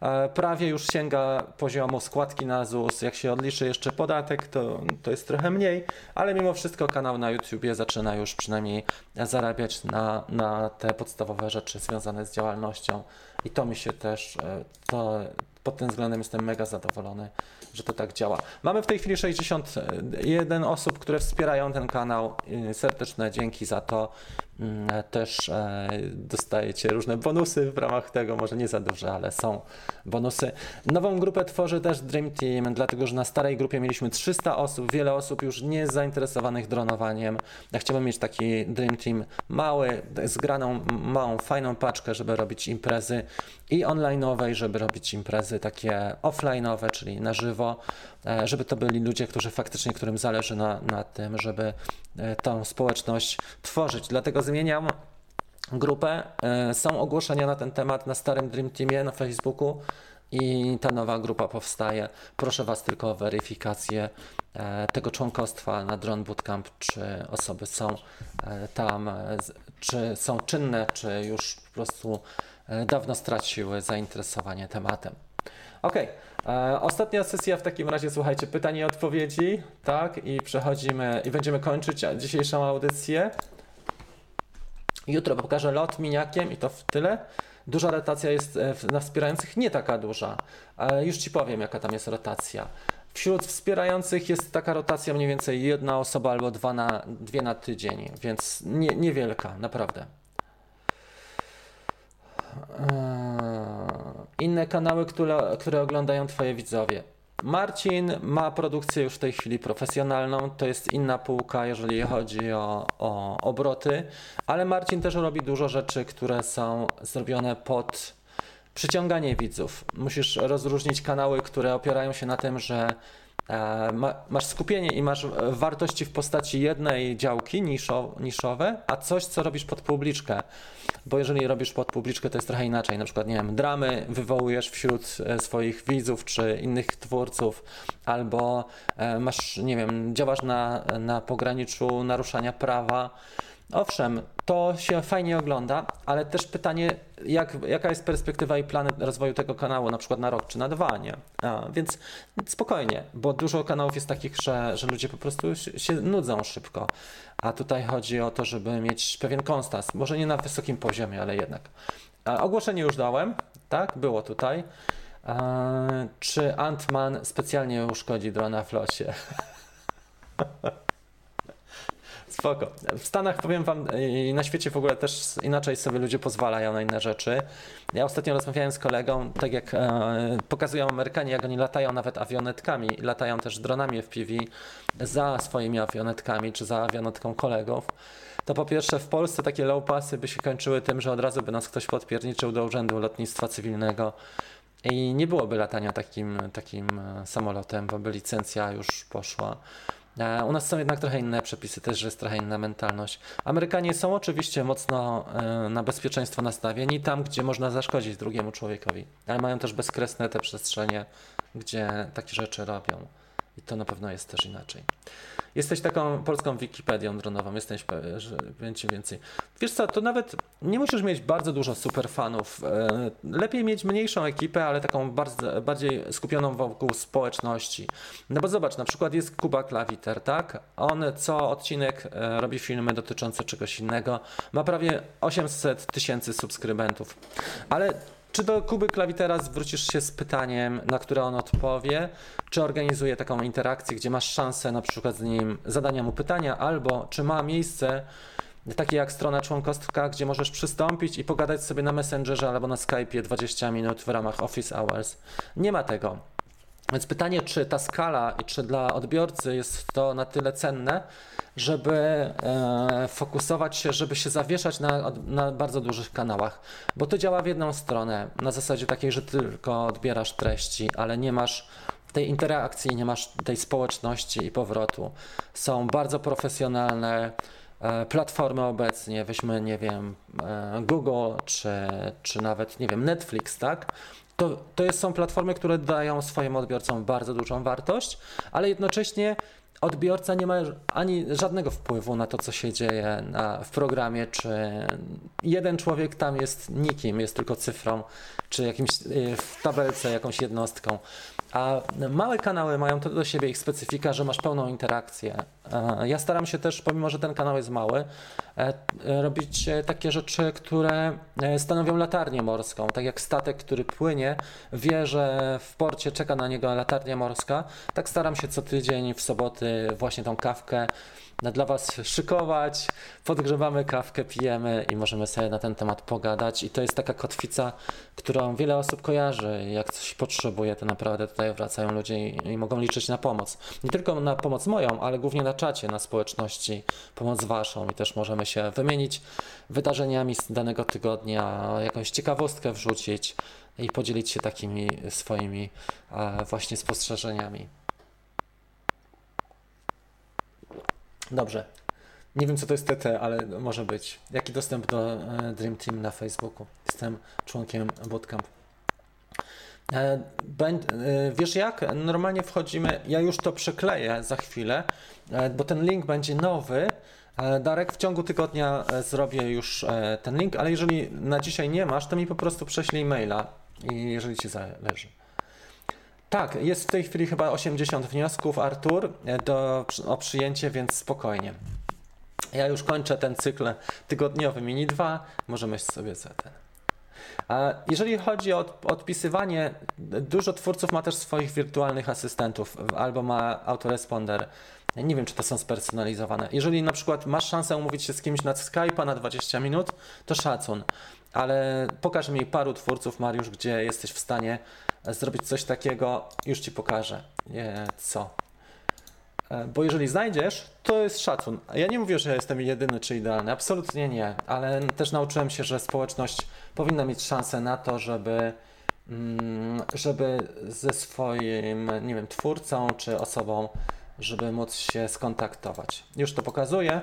e, prawie już sięga poziomu składki na ZUS, jak się odliczy jeszcze podatek, to, to jest trochę mniej, ale mimo wszystko kanał na YouTubie zaczyna już przynajmniej zarabiać na, na te podstawowe rzeczy związane z działalnością. I to mi się też, e, to, pod tym względem jestem mega zadowolony, że to tak działa. Mamy w tej chwili 61 osób, które wspierają ten kanał. Serdeczne dzięki za to. Mm, też e, dostajecie różne bonusy w ramach tego, może nie za duże, ale są bonusy. Nową grupę tworzy też Dream Team, dlatego że na starej grupie mieliśmy 300 osób, wiele osób już nie zainteresowanych dronowaniem. Ja chciałbym mieć taki Dream Team mały, zgraną, małą, fajną paczkę, żeby robić imprezy i online'owej, żeby robić imprezy takie offline'owe, czyli na żywo, e, żeby to byli ludzie, którzy faktycznie, którym zależy na, na tym, żeby e, tą społeczność tworzyć. Dlatego zmieniam grupę. E, są ogłoszenia na ten temat na starym Dream Teamie na Facebooku i ta nowa grupa powstaje. Proszę Was tylko o weryfikację tego członkostwa na Drone Bootcamp, czy osoby są tam, czy są czynne, czy już po prostu dawno straciły zainteresowanie tematem. Ok, e, ostatnia sesja w takim razie, słuchajcie, pytanie i odpowiedzi, tak, i przechodzimy, i będziemy kończyć dzisiejszą audycję. Jutro pokażę lot miniakiem i to w tyle. Duża rotacja jest e, na wspierających, nie taka duża. E, już Ci powiem, jaka tam jest rotacja. Wśród wspierających jest taka rotacja mniej więcej jedna osoba albo dwa na, dwie na tydzień, więc nie, niewielka, naprawdę. Eee, Inne kanały, które, które oglądają Twoje widzowie. Marcin ma produkcję już w tej chwili profesjonalną, to jest inna półka, jeżeli chodzi o, o obroty, ale Marcin też robi dużo rzeczy, które są zrobione pod przyciąganie widzów. Musisz rozróżnić kanały, które opierają się na tym, że masz skupienie i masz wartości w postaci jednej działki niszo, niszowe, a coś, co robisz pod publiczkę. Bo jeżeli robisz pod publiczkę, to jest trochę inaczej. Na przykład, nie wiem, dramy wywołujesz wśród e, swoich widzów czy innych twórców, albo e, masz, nie wiem, działasz na, na pograniczu naruszania prawa. Owszem, to się fajnie ogląda, ale też pytanie, jak, jaka jest perspektywa i plany rozwoju tego kanału, na przykład na rok czy na dwa, nie? A, więc spokojnie, bo dużo kanałów jest takich, że, że ludzie po prostu się, nudzą szybko. A tutaj chodzi o to, żeby mieć pewien konstans, może nie na wysokim poziomie, ale jednak. A, ogłoszenie już dałem, tak? Było tutaj. A, czy Ant-Man specjalnie uszkodzi drona flocie? Spoko. W Stanach powiem wam i na świecie w ogóle też inaczej sobie ludzie pozwalają na inne rzeczy. Ja ostatnio rozmawiałem z kolegą, tak jak e, pokazują Amerykanie, jak oni latają nawet awionetkami, latają też dronami FPV za swoimi awionetkami czy za awionetką kolegów. To po pierwsze w Polsce takie low passy by się kończyły tym, że od razu by nas ktoś podpierniczył do Urzędu Lotnictwa Cywilnego i nie byłoby latania takim, takim e, samolotem, bo by licencja już poszła. E, U nas są jednak trochę inne przepisy, też jest trochę inna mentalność. Amerykanie są oczywiście mocno e, na bezpieczeństwo nastawieni tam, gdzie można zaszkodzić drugiemu człowiekowi, ale mają też bezkresne te przestrzenie, gdzie takie rzeczy robią. I to na pewno jest też inaczej. Jesteś taką polską Wikipedią dronową, jesteś, że będzie więcej. Wiesz co, to nawet nie musisz mieć bardzo dużo superfanów. E, Lepiej mieć mniejszą ekipę, ale taką bardzo, bardziej skupioną wokół społeczności. No bo zobacz, na przykład jest Kuba Klawiter, tak? On co odcinek e, robi filmy dotyczące czegoś innego. Ma prawie 800 tysięcy subskrybentów. Ale czy do Kuby Klawitera zwrócisz się z pytaniem, na które on odpowie, czy organizuje taką interakcję, gdzie masz szansę na przykład z nim zadania mu pytania, albo czy ma miejsce takie jak strona członkowska, gdzie możesz przystąpić i pogadać sobie na Messengerze albo na Skype'ie 20 minut w ramach Office Hours. Nie ma tego. Więc pytanie, czy ta skala i czy dla odbiorcy jest to na tyle cenne, żeby e, fokusować się, żeby się zawieszać na, na bardzo dużych kanałach. Bo to działa w jedną stronę, na zasadzie takiej, że tylko odbierasz treści, ale nie masz tej interakcji, nie masz tej społeczności i powrotu. Są bardzo profesjonalne e, platformy obecnie, weźmy, nie wiem, e, Google, czy, czy nawet, nie wiem, Netflix, tak? To, to są platformy, które dają swoim odbiorcom bardzo dużą wartość, ale jednocześnie odbiorca nie ma ani żadnego wpływu na to, co się dzieje na, w programie, czy jeden człowiek tam jest nikim, jest tylko cyfrą, czy jakimś y, w tabelce jakąś jednostką. A małe kanały mają to do siebie ich specyfika, że masz pełną interakcję. E, Ja staram się też, pomimo że ten kanał jest mały, e, e, robić takie rzeczy, które stanowią latarnię morską. Tak jak statek, który płynie, wie, że w porcie czeka na niego latarnia morska. Tak staram się co tydzień w soboty właśnie tą kawkę dla Was szykować. Podgrzewamy kawkę, pijemy i możemy sobie na ten temat pogadać. I to jest taka kotwica, którą wiele osób kojarzy. Jak coś potrzebuje, to naprawdę tutaj wracają ludzie i, i mogą liczyć na pomoc. Nie tylko na pomoc moją, ale głównie na czacie, na społeczności, pomoc Waszą. I też możemy się wymienić wydarzeniami z danego tygodnia, jakąś ciekawostkę wrzucić i podzielić się takimi swoimi e, właśnie spostrzeżeniami. Dobrze. Nie wiem, co to jest TT, ale może być. Jaki dostęp do e, Dream Team na Facebooku? Jestem członkiem Bootcamp. E, e, wiesz jak? Normalnie wchodzimy, ja już to przekleję za chwilę, bo ten link będzie nowy. Darek, w ciągu tygodnia zrobię już ten link, ale jeżeli na dzisiaj nie masz, to mi po prostu prześlij maila, jeżeli ci zależy. Tak, jest w tej chwili chyba 80 wniosków, Artur, e, do, o przyjęcie, więc spokojnie. Ja już kończę ten cykl tygodniowy Mini 2. Możemy sobie za ten. A Jeżeli chodzi o od- odpisywanie, dużo twórców ma też swoich wirtualnych asystentów albo ma autoresponder. Nie wiem, czy to są spersonalizowane. Jeżeli na przykład masz szansę umówić się z kimś na Skype'a na 20 minut, to szacun. Ale pokaż mi paru twórców, Mariusz, gdzie jesteś w stanie zrobić coś takiego, już ci pokażę. Nie, co? E, Bo jeżeli znajdziesz, to jest szacun. Ja nie mówię, że jestem jedyny czy idealny, absolutnie nie, ale też nauczyłem się, że społeczność powinna mieć szansę na to, żeby, mm, żeby ze swoim, nie wiem, twórcą czy osobą, żeby móc się skontaktować. Już to pokazuję.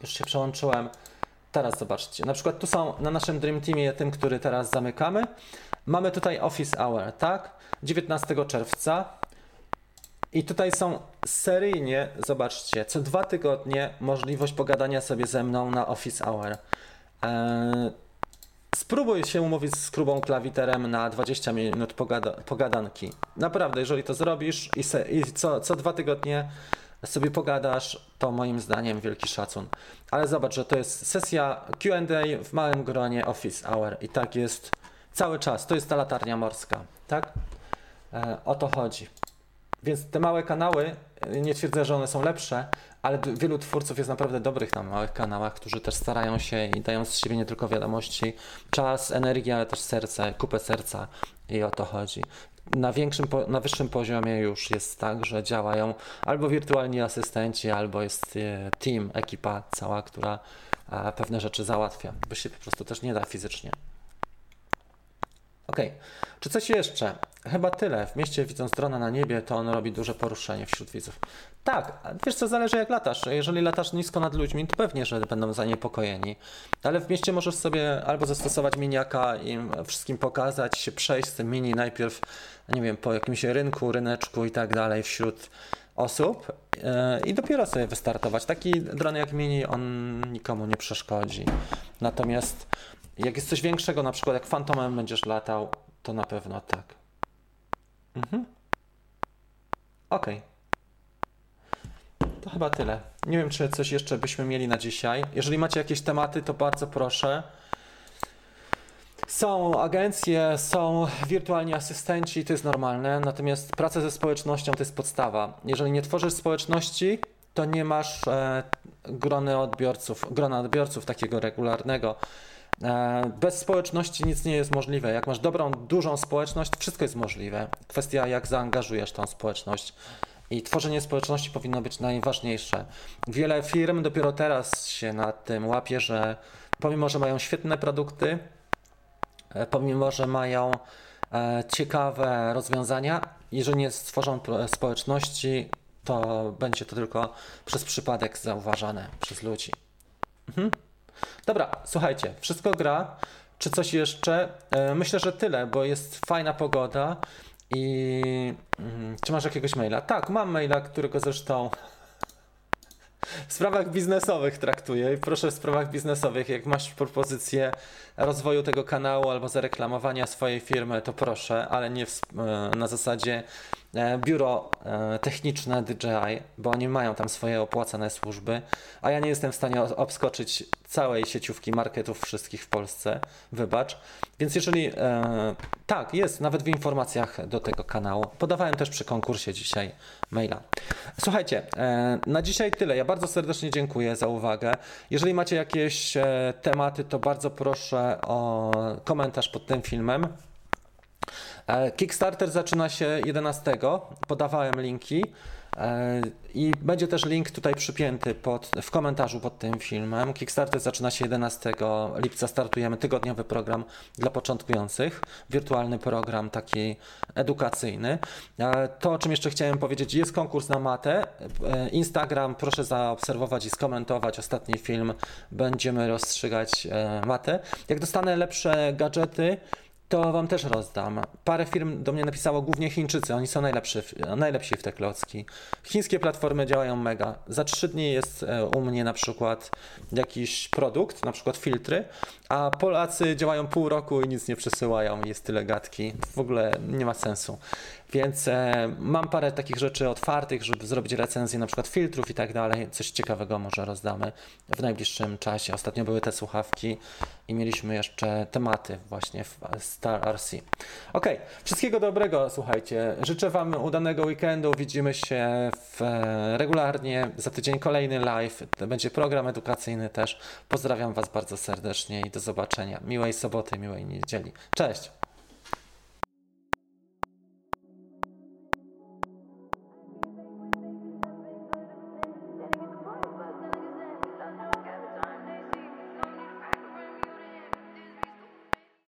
Już się przełączyłem. Teraz zobaczcie. Na przykład tu są na naszym Dream Teamie, tym, który teraz zamykamy. Mamy tutaj Office Hour, tak? 19 czerwca. I tutaj są seryjnie, zobaczcie, co dwa tygodnie możliwość pogadania sobie ze mną na Office Hour. Eee, spróbuj się umówić z Krubą Klawiterem na 20 minut pogada pogadanki. Naprawdę, jeżeli to zrobisz i, se i co, co dwa tygodnie sobie pogadasz, to moim zdaniem wielki szacun. Ale zobacz, że to jest sesja Q&A w małym gronie Office Hour i tak jest cały czas. To jest ta latarnia morska, tak? E, o to chodzi. Więc te małe kanały, y, nie twierdzę, że one są lepsze, ale wielu twórców jest naprawdę dobrych na małych kanałach, którzy też starają się i dają z siebie nie tylko wiadomości, czas, energię, ale też serce, kupę serca i o to chodzi. Na większym, na wyższym poziomie już jest tak, że działają albo wirtualni asystenci, albo jest e, team, ekipa cała, która e, pewne rzeczy załatwia, bo się po prostu też nie da fizycznie. Okej, czy coś jeszcze? Chyba tyle. W mieście widząc drona na niebie, to on robi duże poruszenie wśród widzów. Tak, wiesz co, zależy jak latasz. Jeżeli latasz nisko nad ludźmi, to pewnie, że będą zaniepokojeni. Ale w mieście możesz sobie albo zastosować miniaka i im wszystkim pokazać, się przejść z tym mini najpierw, nie wiem, po jakimś rynku, ryneczku i tak dalej wśród osób yy, i dopiero sobie wystartować. Taki dron jak mini, on nikomu nie przeszkodzi. Natomiast jak jest coś większego, na przykład jak Phantomem będziesz latał, to na pewno tak. Mhm. Okej. To chyba tyle. Nie wiem, czy coś jeszcze byśmy mieli na dzisiaj. Jeżeli macie jakieś tematy, to bardzo proszę. Są agencje, są wirtualni asystenci, to jest normalne, natomiast praca ze społecznością to jest podstawa. Jeżeli nie tworzysz społeczności, to nie masz e, grony odbiorców, grona odbiorców takiego regularnego. E, Bez społeczności nic nie jest możliwe. Jak masz dobrą, dużą społeczność, wszystko jest możliwe. Kwestia, jak zaangażujesz tą społeczność. I tworzenie społeczności powinno być najważniejsze. Wiele firm dopiero teraz się nad tym łapie, że pomimo, że mają świetne produkty, e, pomimo, że mają e, ciekawe rozwiązania, jeżeli nie stworzą społeczności, to będzie to tylko przez przypadek zauważane przez ludzi. Mhm. Dobra, słuchajcie, wszystko gra. Czy coś jeszcze? E, Myślę, że tyle, bo jest fajna pogoda. I mm, czy masz jakiegoś maila? Tak, mam maila, którego zresztą w sprawach biznesowych traktuję. I proszę w sprawach biznesowych, jak masz propozycję rozwoju tego kanału albo zareklamowania swojej firmy, to proszę, ale nie w, e, na zasadzie e, biuro e, techniczne DJI, bo oni mają tam swoje opłacane służby, a ja nie jestem w stanie obskoczyć całej sieciówki marketów wszystkich w Polsce, wybacz. Więc jeżeli e, tak, jest nawet w informacjach do tego kanału. Podawałem też przy konkursie dzisiaj maila. Słuchajcie, e, na dzisiaj tyle. Ja bardzo serdecznie dziękuję za uwagę. Jeżeli macie jakieś e, tematy, to bardzo proszę o komentarz pod tym filmem. E, Kickstarter zaczyna się 11. Podawałem linki. E, I będzie też link tutaj przypięty pod, w komentarzu pod tym filmem. Kickstarter zaczyna się 11 lipca. Startujemy tygodniowy program dla początkujących. Wirtualny program taki edukacyjny. E, To, o czym jeszcze chciałem powiedzieć, jest konkurs na matę. E, Instagram, proszę zaobserwować i skomentować ostatni film. Będziemy rozstrzygać matę. Jak dostanę lepsze gadżety, to wam też rozdam. Parę firm do mnie napisało, głównie Chińczycy, oni są najlepszy, najlepsi w te klocki. Chińskie platformy działają mega. Za trzy dni jest e, u mnie na przykład jakiś produkt, na przykład filtry, a Polacy działają pół roku i nic nie przesyłają, jest tyle gadki. W ogóle nie ma sensu. Więc e, mam parę takich rzeczy otwartych, żeby zrobić recenzję na przykład filtrów i tak dalej. Coś ciekawego może rozdamy w najbliższym czasie. Ostatnio były te słuchawki i mieliśmy jeszcze tematy właśnie w Star RC. Ok, wszystkiego dobrego, słuchajcie. Życzę Wam udanego weekendu. Widzimy się w, e, regularnie. Za tydzień kolejny live. Będzie program edukacyjny też. Pozdrawiam Was bardzo serdecznie i do zobaczenia. Miłej soboty, miłej niedzieli. Cześć!